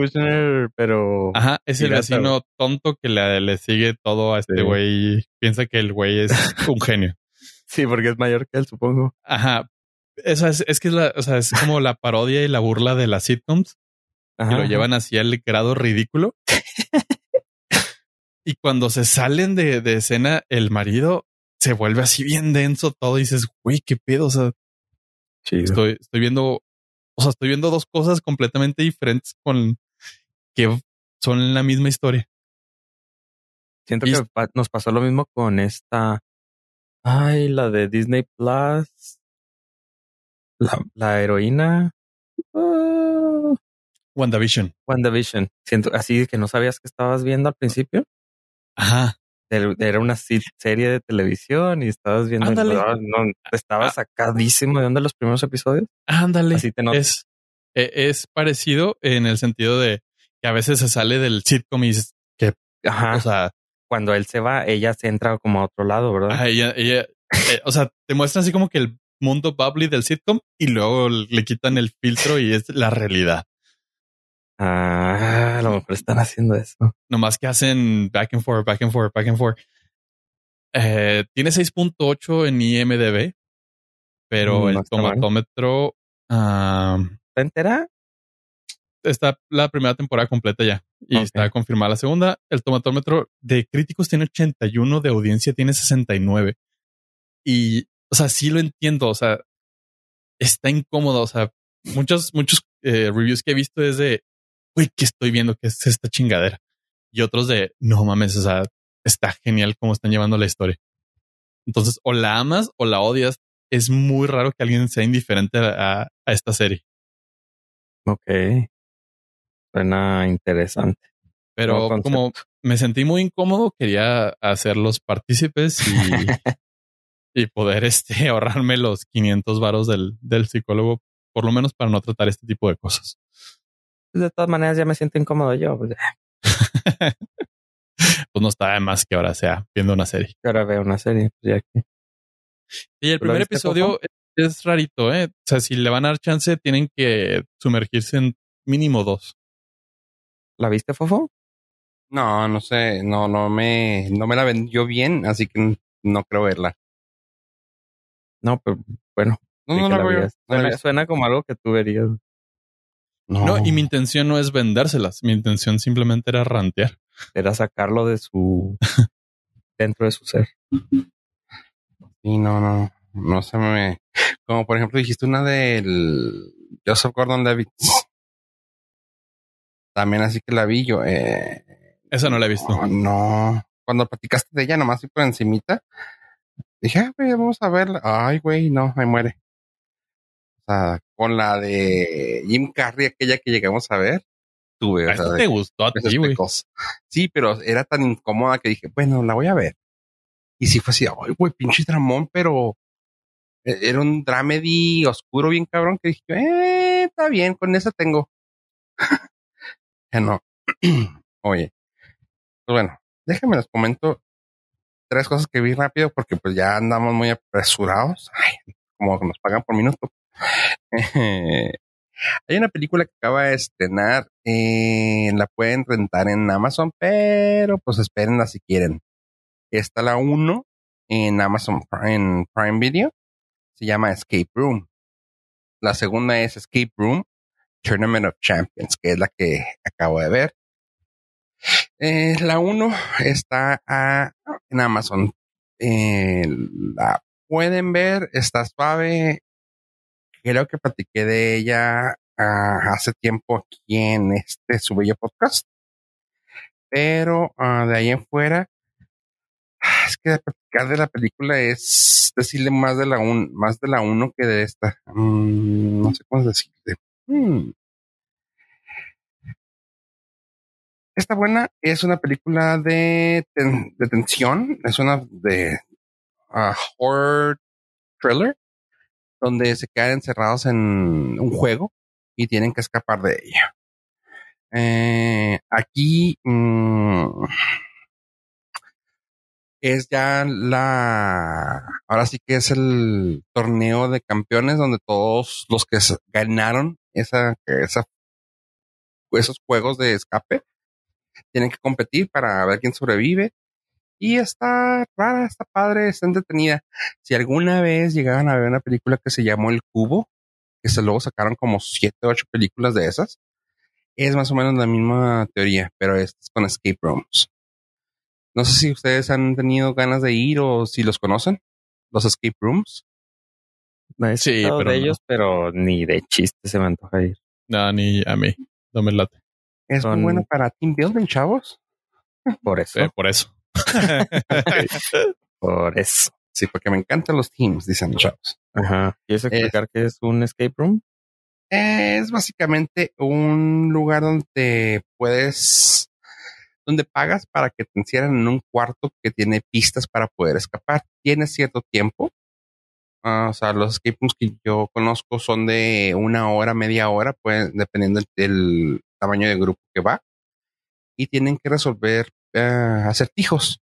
Pero
Ajá, es el vecino tonto que le, le sigue todo a este
Sí.
güey. Piensa que el güey es un genio.
sí, porque es mayor que él, supongo.
Ajá. Eso es, es que es la, o sea, es como la parodia y la burla de las sitcoms.
Ajá.
que lo llevan así al grado ridículo. y cuando se salen de, de escena, el marido se vuelve así bien denso todo y dices, güey, qué pedo. O sea,
Chido.
estoy, estoy viendo, o sea, estoy viendo dos cosas completamente diferentes con que son la misma historia.
Siento
Y
que pa- nos pasó lo mismo con esta. Ay, la de Disney Plus. La, la heroína. Ah,
WandaVision.
WandaVision. Siento así que no sabías que estabas viendo al principio.
Ajá.
Era una serie de televisión y estabas viendo.
Ándale.
No, estaba sacadísimo de onda los primeros episodios.
Ándale.
Así te notas.
Es, e- es parecido en el sentido de que a veces se sale del sitcom y dices,
Ajá.
o sea,
Cuando él se va, ella se entra como a otro lado, ¿verdad?
Ella, ella, eh, o sea, te muestran así como que el mundo bubbly del sitcom y luego le quitan el filtro y es la realidad.
Ah, a lo mejor están haciendo eso.
Nomás que hacen back and forth, back and forth, back and forth. Eh, tiene 6.8 en IMDB, pero
Mm,
el tomatómetro ah,
¿Está entera?
está la primera temporada completa ya y está confirmada la segunda. El tomatómetro de críticos tiene 81, de audiencia tiene 69. Y, o sea, sí lo entiendo. O sea, está incómodo. O sea, muchos, muchos eh, reviews que he visto es de, uy, ¿qué estoy viendo? ¿Qué es esta chingadera? Y otros de, no mames, o sea, está genial cómo están llevando la historia. Entonces, o la amas o la odias. Es muy raro que alguien sea indiferente a, a- esta serie.
Ok. Suena interesante.
Pero como me sentí muy incómodo, quería hacerlos partícipes y, y poder este, ahorrarme los 500 varos del, del psicólogo, por lo menos para no tratar este tipo de cosas.
Pues de todas maneras ya me siento incómodo yo. Pues
Pues no está de más que ahora sea viendo una serie.
que ahora veo una serie. Pues ya que.
Y el
¿Tú la
primer episodio es, es rarito, ¿eh? O sea, si le van a dar chance, tienen que sumergirse en mínimo dos.
¿La viste, Fofo?
No, no sé, no, no me, no me la vendió bien, así que no creo verla.
No, pero bueno.
No, no la
la
veo.
verías.
no
Suena, suena como algo que tú verías.
No, y mi intención no es vendérselas. Mi intención simplemente era rantear.
Era sacarlo de su dentro de su ser.
Y no, no, no se me. Como por ejemplo dijiste una del Joseph Gordon-Levitt. También así que la vi yo. Eh,
Esa no la he visto.
no, no. Cuando platicaste de ella, nomás fui por encimita. Dije, ah, güey, vamos a verla. Ay, güey, no, me muere. O sea, con la de Jim Carrey, aquella que llegamos a ver, tuve.
¿A
o sea,
esto
de-
te gustó a ti, güey?
Sí, pero era tan incómoda que dije, bueno, la voy a ver. Y sí fue así, ay, güey, pinche dramón, pero e- era un dramedy oscuro bien cabrón que dije, eh, está bien, con esa tengo. ya no. Oye, pues bueno, déjenme les comento tres cosas que vi rápido porque pues ya andamos muy apresurados. Ay, como nos pagan por minuto. Hay una película que acaba de estrenar, eh, la pueden rentar en Amazon, pero pues espérenla si quieren. Está la 1 en Amazon en Prime Video, se llama Escape Room. La segunda es Escape Room Tournament of Champions, que es la que acabo de ver. Eh, la 1 está en Amazon. Eh, la pueden ver, está suave. Creo que platiqué de ella ah, hace tiempo aquí en este su bello podcast. Pero ah, de ahí en fuera, ah, es que platicar de la película es decirle más de la un, más de la uno que de esta. Mm, no sé cómo decirle. Mm. Esta buena es una película de, ten- de tensión, es una de horror thriller, donde se quedan encerrados en un juego y tienen que escapar de ella. Eh, aquí mm, es ya la, ahora sí que es el torneo de campeones donde todos los que ganaron esa, esa, esos juegos de escape tienen que competir para ver quién sobrevive. Y está rara, está padre, está entretenida. Si alguna vez llegaban a ver una película que se llamó El Cubo, que se luego sacaron como siete o ocho películas de esas, es más o menos la misma teoría, pero es con escape rooms. No sé si ustedes han tenido ganas de ir o si los conocen, los escape rooms.
No he
Sí, pero
de
no.
ellos, pero ni de chiste se me antoja ir.
No, ni a mí. No me late.
Es
Son-
muy bueno para team building, chavos.
Por eso,
Eh, por eso.
por eso.
Sí, porque me encantan los teams, dicen los chavos.
Ajá. ¿Quieres explicar qué es un escape room?
Es básicamente un lugar donde puedes, donde pagas para que te encierren en un cuarto que tiene pistas para poder escapar. Tienes cierto tiempo. Ah, o sea, los escape rooms que yo conozco son de una hora, media hora, pues, dependiendo del, del tamaño de grupo que va. Y tienen que resolver eh, acertijos.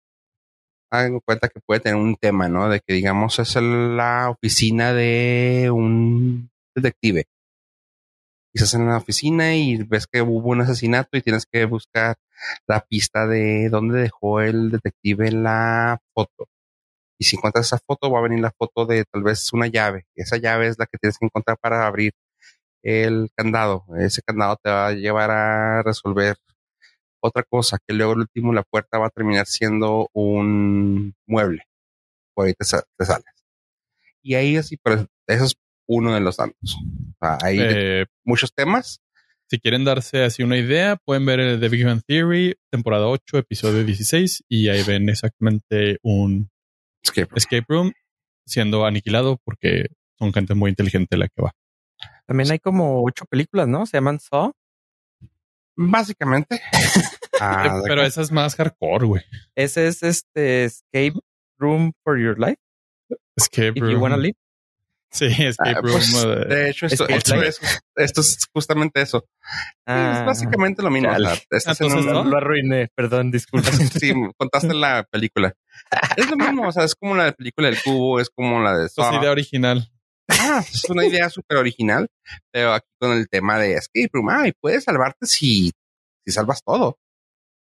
Hagan cuenta que puede tener un tema, ¿no? De que, digamos, es la oficina de un detective y estás en la oficina y ves que hubo un asesinato y tienes que buscar la pista de dónde dejó el detective la foto. Y si encuentras esa foto, va a venir la foto de tal vez una llave. Esa llave es la que tienes que encontrar para abrir el candado. Ese candado te va a llevar a resolver otra cosa, que luego el último, la puerta va a terminar siendo un mueble. Por ahí te, te sales. Y ahí así, pero eso es uno de los tantos. O sea, hay
Eh,
muchos temas.
si quieren darse así una idea, pueden ver el The Big Bang Theory, temporada 8, episodio 16, y ahí ven exactamente un
Escape room.
escape room siendo aniquilado porque son gente muy inteligente la que va.
También hay como ocho películas, ¿no? Se llaman Saw.
Básicamente. Ah,
Pero esa es más hardcore, güey.
Ese es este Escape Room for Your Life.
Escape
If
room.
you wanna live.
Sí, escape
Ah,
room.
pues,
eh,
de hecho, esto, es, esto es justamente eso.
Ah,
es básicamente lo mismo. o sea,
chale.
estás en
Entonces,
un-
¿no?
Lo arruiné, perdón, disculpa.
sí, contaste la película. Es lo mismo, o sea, es como la de película del cubo, es como la de
idea original.
Ah, es una idea súper original, pero aquí con el tema de escape room, ay, puedes salvarte si, si salvas todo.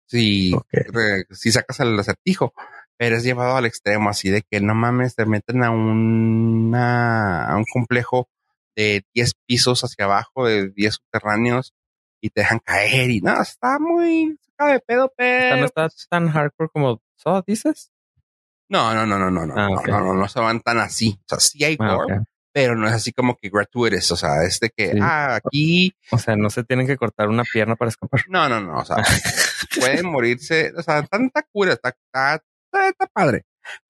Si, re- si sacas el acertijo, pero es llevado al extremo, así de que no mames, te meten a una, a un complejo de 10 pisos hacia abajo, de 10 subterráneos, y te dejan caer, y no, está muy saca de pedo, pero...
no está tan hardcore como Saw, dices.
No, no, no, no, no, no,
Ah,
no,
ok.
no, no, no se van tan así. O sea, sí hay
Ah,
gore,
ok.
Pero no es así como que gratuitous. O sea, es de que,
Sí.
ah, aquí,
O sea, no se tienen que cortar una pierna para escapar.
no, no, no, o sea, pueden morirse, o sea, tanta cura, está, está, está, padre.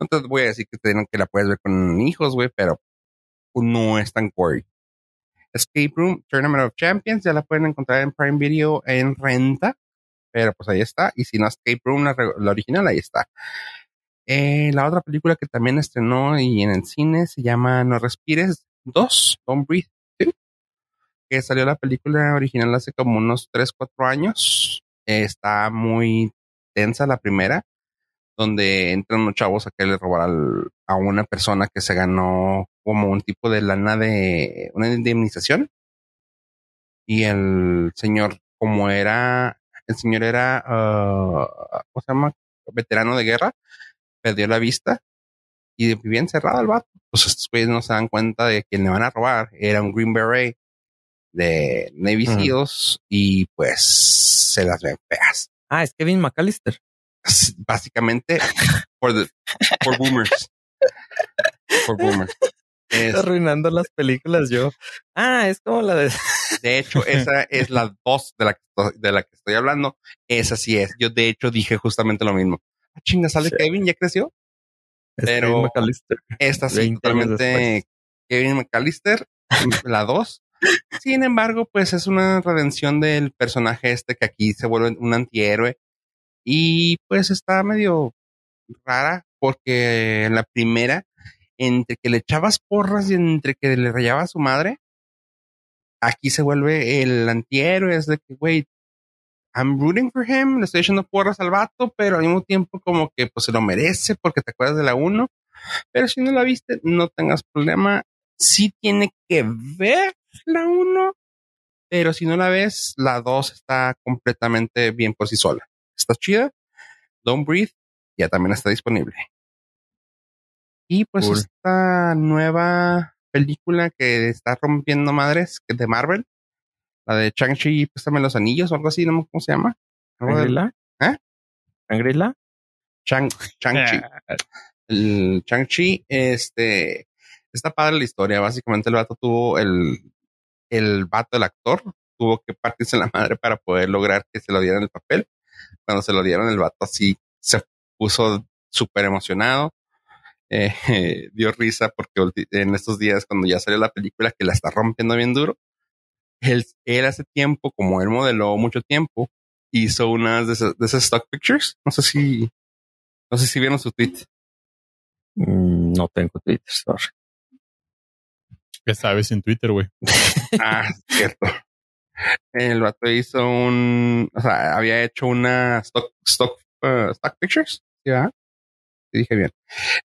Te voy a decir que, te- que la puedes ver con hijos, güey, pero no es tan gory. Escape Room Tournament of Champions, ya la pueden encontrar en Prime Video en renta, pero pues ahí está. Y si no, Escape Room, la, la original, ahí está. Eh, la otra película que también estrenó y en el cine se llama No Respires 2, Don't Breathe 2, que salió la película original hace como unos 3, 4 años. Eh, está muy tensa la primera, donde entran unos chavos a que le robar al- a una persona que se ganó como un tipo de lana de una indemnización. Y el señor, como era, el señor era, ah, ¿cómo se llama? Veterano de guerra, perdió la vista y vivía encerrado el vato. Pues estos güeyes no se dan cuenta de que le van a robar. Era un Green Beret de Navy. Seals y pues se las ven feas.
Ah, es Kevin McAllister.
Básicamente, the, for boomers. For boomers. Es-
Arruinando las películas yo. Ah, es como la de...
de hecho, esa es la dos de la, que estoy, de la que estoy hablando. Esa sí es. Yo, de hecho, dije justamente lo mismo. Ah, chinga, sale
Sí.
Kevin, ya creció.
es
Pero-
Kevin McAllister.
Esta sí,
20 años
totalmente Kevin McAllister, la 2. Sin embargo, pues es una redención del personaje este que aquí se vuelve un antihéroe. Y pues está medio rara porque en la primera, entre que le echabas porras y entre que le rayaba a su madre, aquí se vuelve el antihéroe. Es de que, güey, I'm rooting for him, le estoy echando porras al vato, pero al mismo tiempo como que pues se lo merece porque te acuerdas de la 1. Pero si no la viste, no tengas problema. Sí tiene que ver la 1, pero si no la ves, la 2 está completamente bien por sí sola. Está chida. Don't Breathe ya también está disponible. Y pues
Cool.
esta nueva película que está rompiendo madres, que de Marvel, la de Chang-Chi, préstame los anillos o algo así, no me cómo se llama.
¿Shangri-La?
¿Eh?
¿Shangri-La?
Chang, Chang-Chi. el Chang-Chi, este, está padre la historia. Básicamente el vato tuvo el, el vato, el actor, tuvo que partirse la madre para poder lograr que se lo dieran el papel. Cuando se lo dieron, el vato así se puso súper emocionado. Eh, dio risa porque en estos días, cuando ya salió la película que la está rompiendo bien duro, él, él hace tiempo, como él modeló mucho tiempo, hizo unas de esas, de esas stock pictures. No sé si, no sé si vieron su tweet.
Mm, No tengo Twitter, sorry.
Que sabes en Twitter, güey.
Ah, cierto. El vato hizo un, o sea, había hecho una stock, stock, uh, stock pictures, ¿sí, verdad? Dije bien.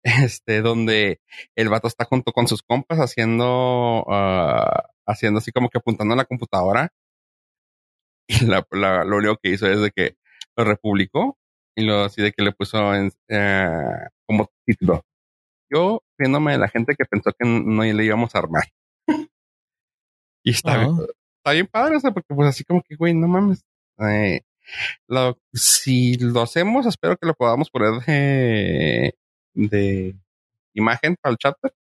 Este, donde el vato está junto con sus compas haciendo, ah, haciendo así como que apuntando a la computadora. Y la, la- lo único que hizo es de que lo republicó y lo así de que le puso en, eh, como título. Yo riéndome de la gente que pensó que no le íbamos a armar. y está,
Ah.
bien- está bien padre, o sea, porque pues así como que, güey, no mames. Eh, lo- si lo hacemos, espero que lo podamos poner de, de imagen para el chapter.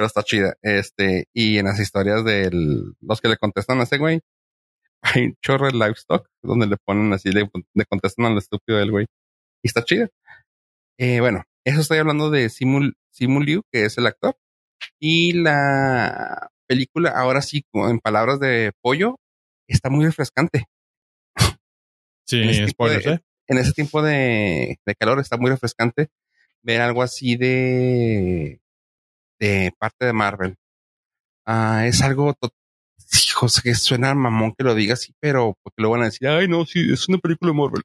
Pero está chida. Este, y en las historias de los que le contestan a ese güey, hay un chorro de livestock donde le ponen así, le, le contestan al estúpido del güey. Y está chida. Eh, bueno, eso estoy hablando de Simul, Simu Liu, que es el actor. Y la película, ahora sí, en palabras de pollo, está muy refrescante.
Sí,
En
spoilers,
de-
¿eh?
En ese tiempo de, de calor está muy refrescante ver algo así de, de parte de Marvel. Ah, es algo, hijos, que suena mamón que lo diga así, pero porque lo van a decir, ay, no, sí, es una película de Marvel.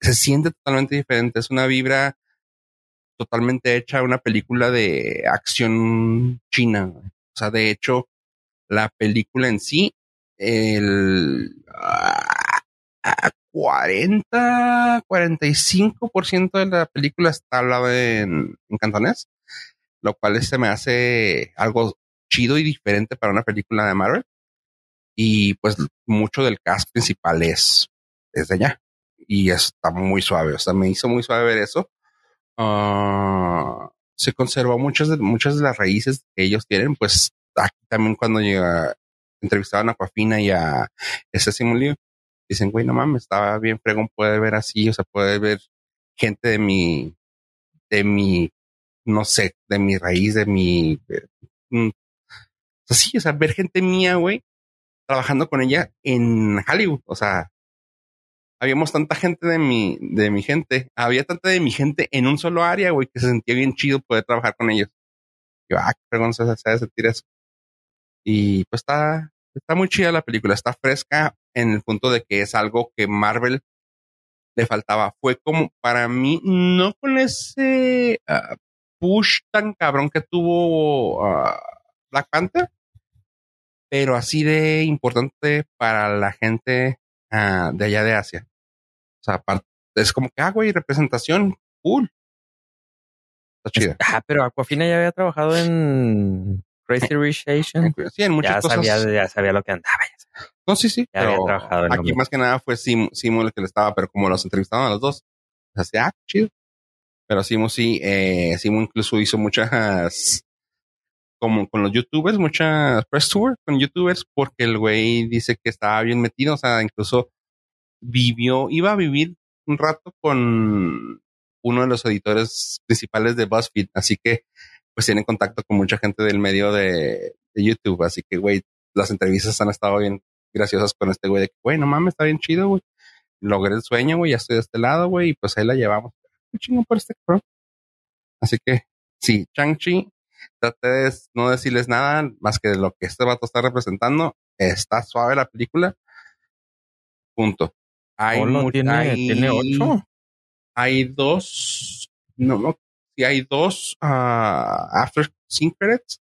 Se siente totalmente diferente, es una vibra totalmente hecha, una película de acción china. O sea, de hecho, la película en sí, el ah, ah, 40, 45% de la película está hablada en, en cantonés, lo cual se me hace algo chido y diferente para una película de Marvel. Y pues mucho del cast principal es, es de allá. y está muy suave. O sea, me hizo muy suave ver eso. Ah, se conservó muchas de, muchas de las raíces que ellos tienen, pues aquí también cuando llega, entrevistaban a Coafina y a ese Simulio, dicen, güey, no mames, estaba bien fregón, puede ver así, o sea, puede ver gente de mi, de mi, no sé, de mi raíz, de mi, mm, o sea, sí, o sea, ver gente mía, güey, trabajando con ella en Hollywood, o sea, habíamos tanta gente de mi, de mi gente, había tanta de mi gente en un solo área, güey, que se sentía bien chido poder trabajar con ellos. Yo, ah, qué perdón, se sentir eso. Y pues está, está muy chida la película, está fresca en el punto de que es algo que Marvel le faltaba. Fue como para mí, no con ese ah, push tan cabrón que tuvo ah, Black Panther, pero así de importante para la gente ah, de allá de Asia. O sea, es como que, ah, güey, representación, cool. Está chida.
Ah, pero Aquafina ya había trabajado en Crazy Rich Asian.
Sí, en muchas
ya
cosas.
Sabía, ya sabía lo que andaba.
No, sí, sí.
Ya había trabajado en
aquí más que nada fue Simu el que le estaba, pero como los entrevistaron a los dos, así, ah, chido. Pero Simu sí, eh, Simu incluso hizo muchas, como con los youtubers, muchas press tour con youtubers, porque el güey dice que estaba bien metido, o sea, incluso vivió, iba a vivir un rato con uno de los editores principales de BuzzFeed, así que pues tiene contacto con mucha gente del medio de, de YouTube, así que güey, las entrevistas han estado bien graciosas con este güey de que, güey, no mames, está bien chido, güey. Logré el sueño, güey, ya estoy de este lado, güey, y pues ahí la llevamos. Qué por este cabrón. Así que, sí, Chang-Chi, traté de no decirles nada más que de lo que este vato está representando. Está suave la película. Punto. Hay,
Olo
mu-
tiene,
hay-
tiene ocho.
hay dos, no, no, sí hay dos ah, after scene credits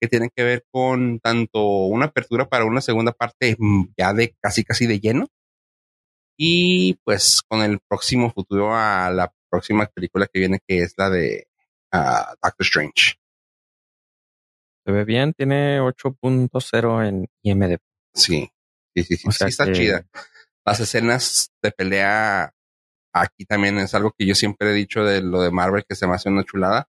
que tienen que ver con tanto una apertura para una segunda parte ya de casi casi de lleno y pues con el próximo futuro a la próxima película que viene que es la de ah, Doctor Strange.
Se ve bien, tiene 8.0 en IMDb.
Sí, sí, sí, sí,
O sea
sí está
que-
chida. Las escenas de pelea aquí también es algo que yo siempre he dicho de lo de Marvel que se me hace una chulada.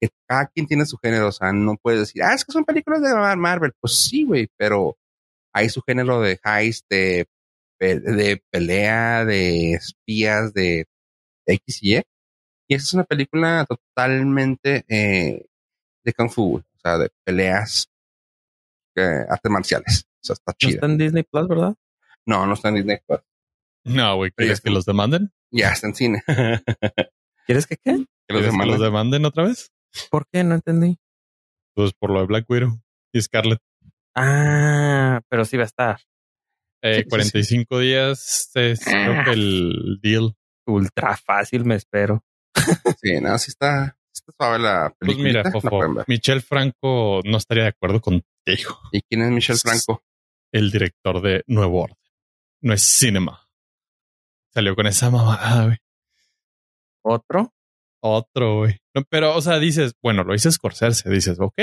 Que cada quien tiene su género, o sea, no puedes decir, ah, es que son películas de Marvel. Pues sí, güey, pero hay su género de heist, de, de pelea, de espías, de X y Y. Y esa es una película totalmente eh, de Kung Fu, o sea, de peleas, eh, artes marciales. O sea, está
No
chida.
está en Disney Plus, ¿verdad?
No, no está en Disney Plus.
No, güey, ¿quieres que los demanden?
Ya está en cine.
¿Quieres que qué?
Que los
¿Quieres que
demanden.
los demanden otra vez?
¿Por qué? No entendí.
Pues por lo de Black Widow y Scarlett.
Ah, pero sí va a estar.
Eh,
Sí, sí,
45 días es creo que el deal.
Ultra fácil, me espero.
Sí, no, sí está, está suave la
Pues
película.
mira, Fofo, Michelle Franco no estaría de acuerdo contigo.
¿Y quién es Michelle Franco?
El director de Nuevo Orden. No es cinema. Salió con esa mamada, güey.
Otro
Otro, güey. No, pero, o sea, dices, bueno, lo dice Scorsese. Dices, ok,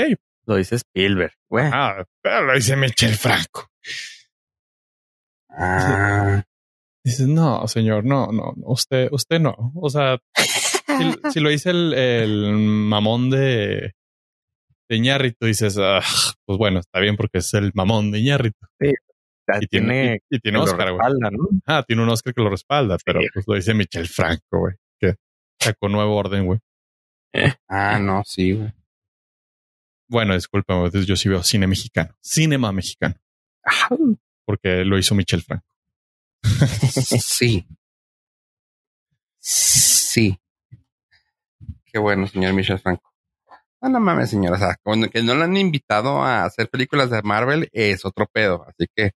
lo dice Spielberg. Güey,
ah, pero lo dice Michelle Franco.
Ah,
Dices, no, señor, no, no, no, usted, usted no. O sea, si, si lo dice el, el mamón de, de Iñárritu, dices, ah, pues bueno, está bien porque es el mamón de Iñárritu.
ya
Y tiene,
tiene,
y, y tiene Oscar, güey. Ah, tiene un Oscar que lo respalda, pero
Sí.
pues lo dice Michelle Franco, güey. Que sacó nuevo orden, güey.
ah, no, sí, güey.
Bueno, discúlpame, entonces yo sí veo cine mexicano. Cinema mexicano.
Ah,
Porque lo hizo Michelle Franco.
Sí. Sí. Qué bueno, señor Michelle Franco. No, no mames, señor. O sea, cuando que no le han invitado a hacer películas de Marvel es otro pedo. Así que,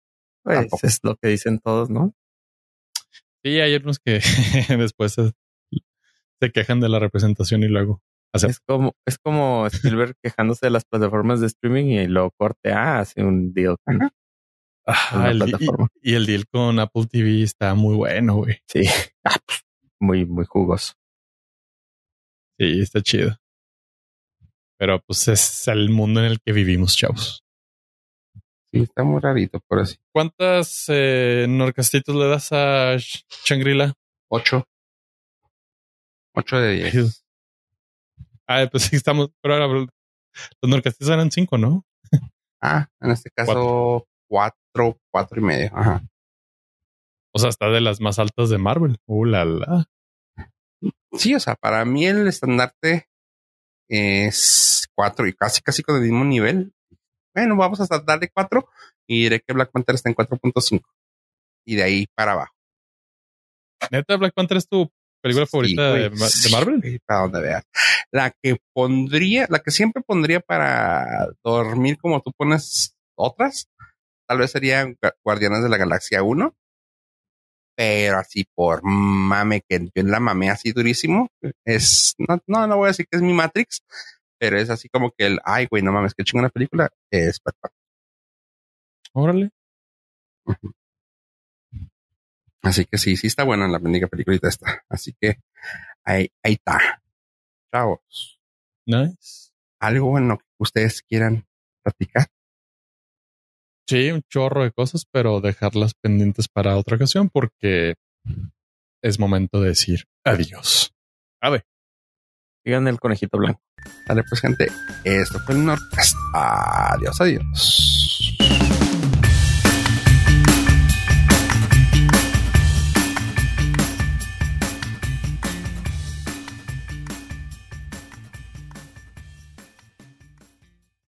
Pues
Tampoco.
es lo que dicen todos, ¿no?
Sí, hay unos que después se, se quejan de la representación y luego.
Es como, es como Spielberg quejándose de las plataformas de streaming y luego corte A, hace un deal. con-
Ajá.
Una
el di-
plataforma.
y, y el deal con Apple TV está muy bueno, güey.
Sí, Ah, pf, muy, muy jugoso.
Sí, está chido. Pero pues es el mundo en el que vivimos, chavos.
Sí, está muy rarito, por así.
¿Cuántas eh, norcastitos le das a Shangri-La?
Ocho. Ocho de diez.
Ah, pues sí, estamos. Pero ahora los norcastitos eran cinco, ¿no?
Ah, en este caso, cuatro, cuatro y medio. Ajá.
O sea, está de las más altas de Marvel. Uh, la, la.
Sí, o sea, para mí el estandarte es cuatro y casi, casi con el mismo nivel. Bueno, vamos a darle cuatro y diré que Black Panther está en 4.5 y de ahí para abajo.
Neta, Black Panther es tu película
Sí,
favorita
güey.
de, de Marvel.
Sí, para donde veas. La que pondría, la que siempre pondría para dormir como tú pones otras, tal vez sería Gu- Guardianes de la Galaxia 1. Pero así por mame, que yo la mamé así durísimo. Es, no, no, no voy a decir que es mi Matrix, pero es así como que el, ay, güey, no mames, que chingona película. Es Panther.
Órale.
Así que sí, sí está buena la bendiga peliculita esta. Así que ahí, ahí está. Chavos.
Nice.
Algo bueno que ustedes quieran platicar.
Sí, un chorro de cosas, pero dejarlas pendientes para otra ocasión porque es momento de decir adiós. A ver.
Digan el conejito blanco.
Dale pues gente, esto fue el Nordcast. Adiós, adiós.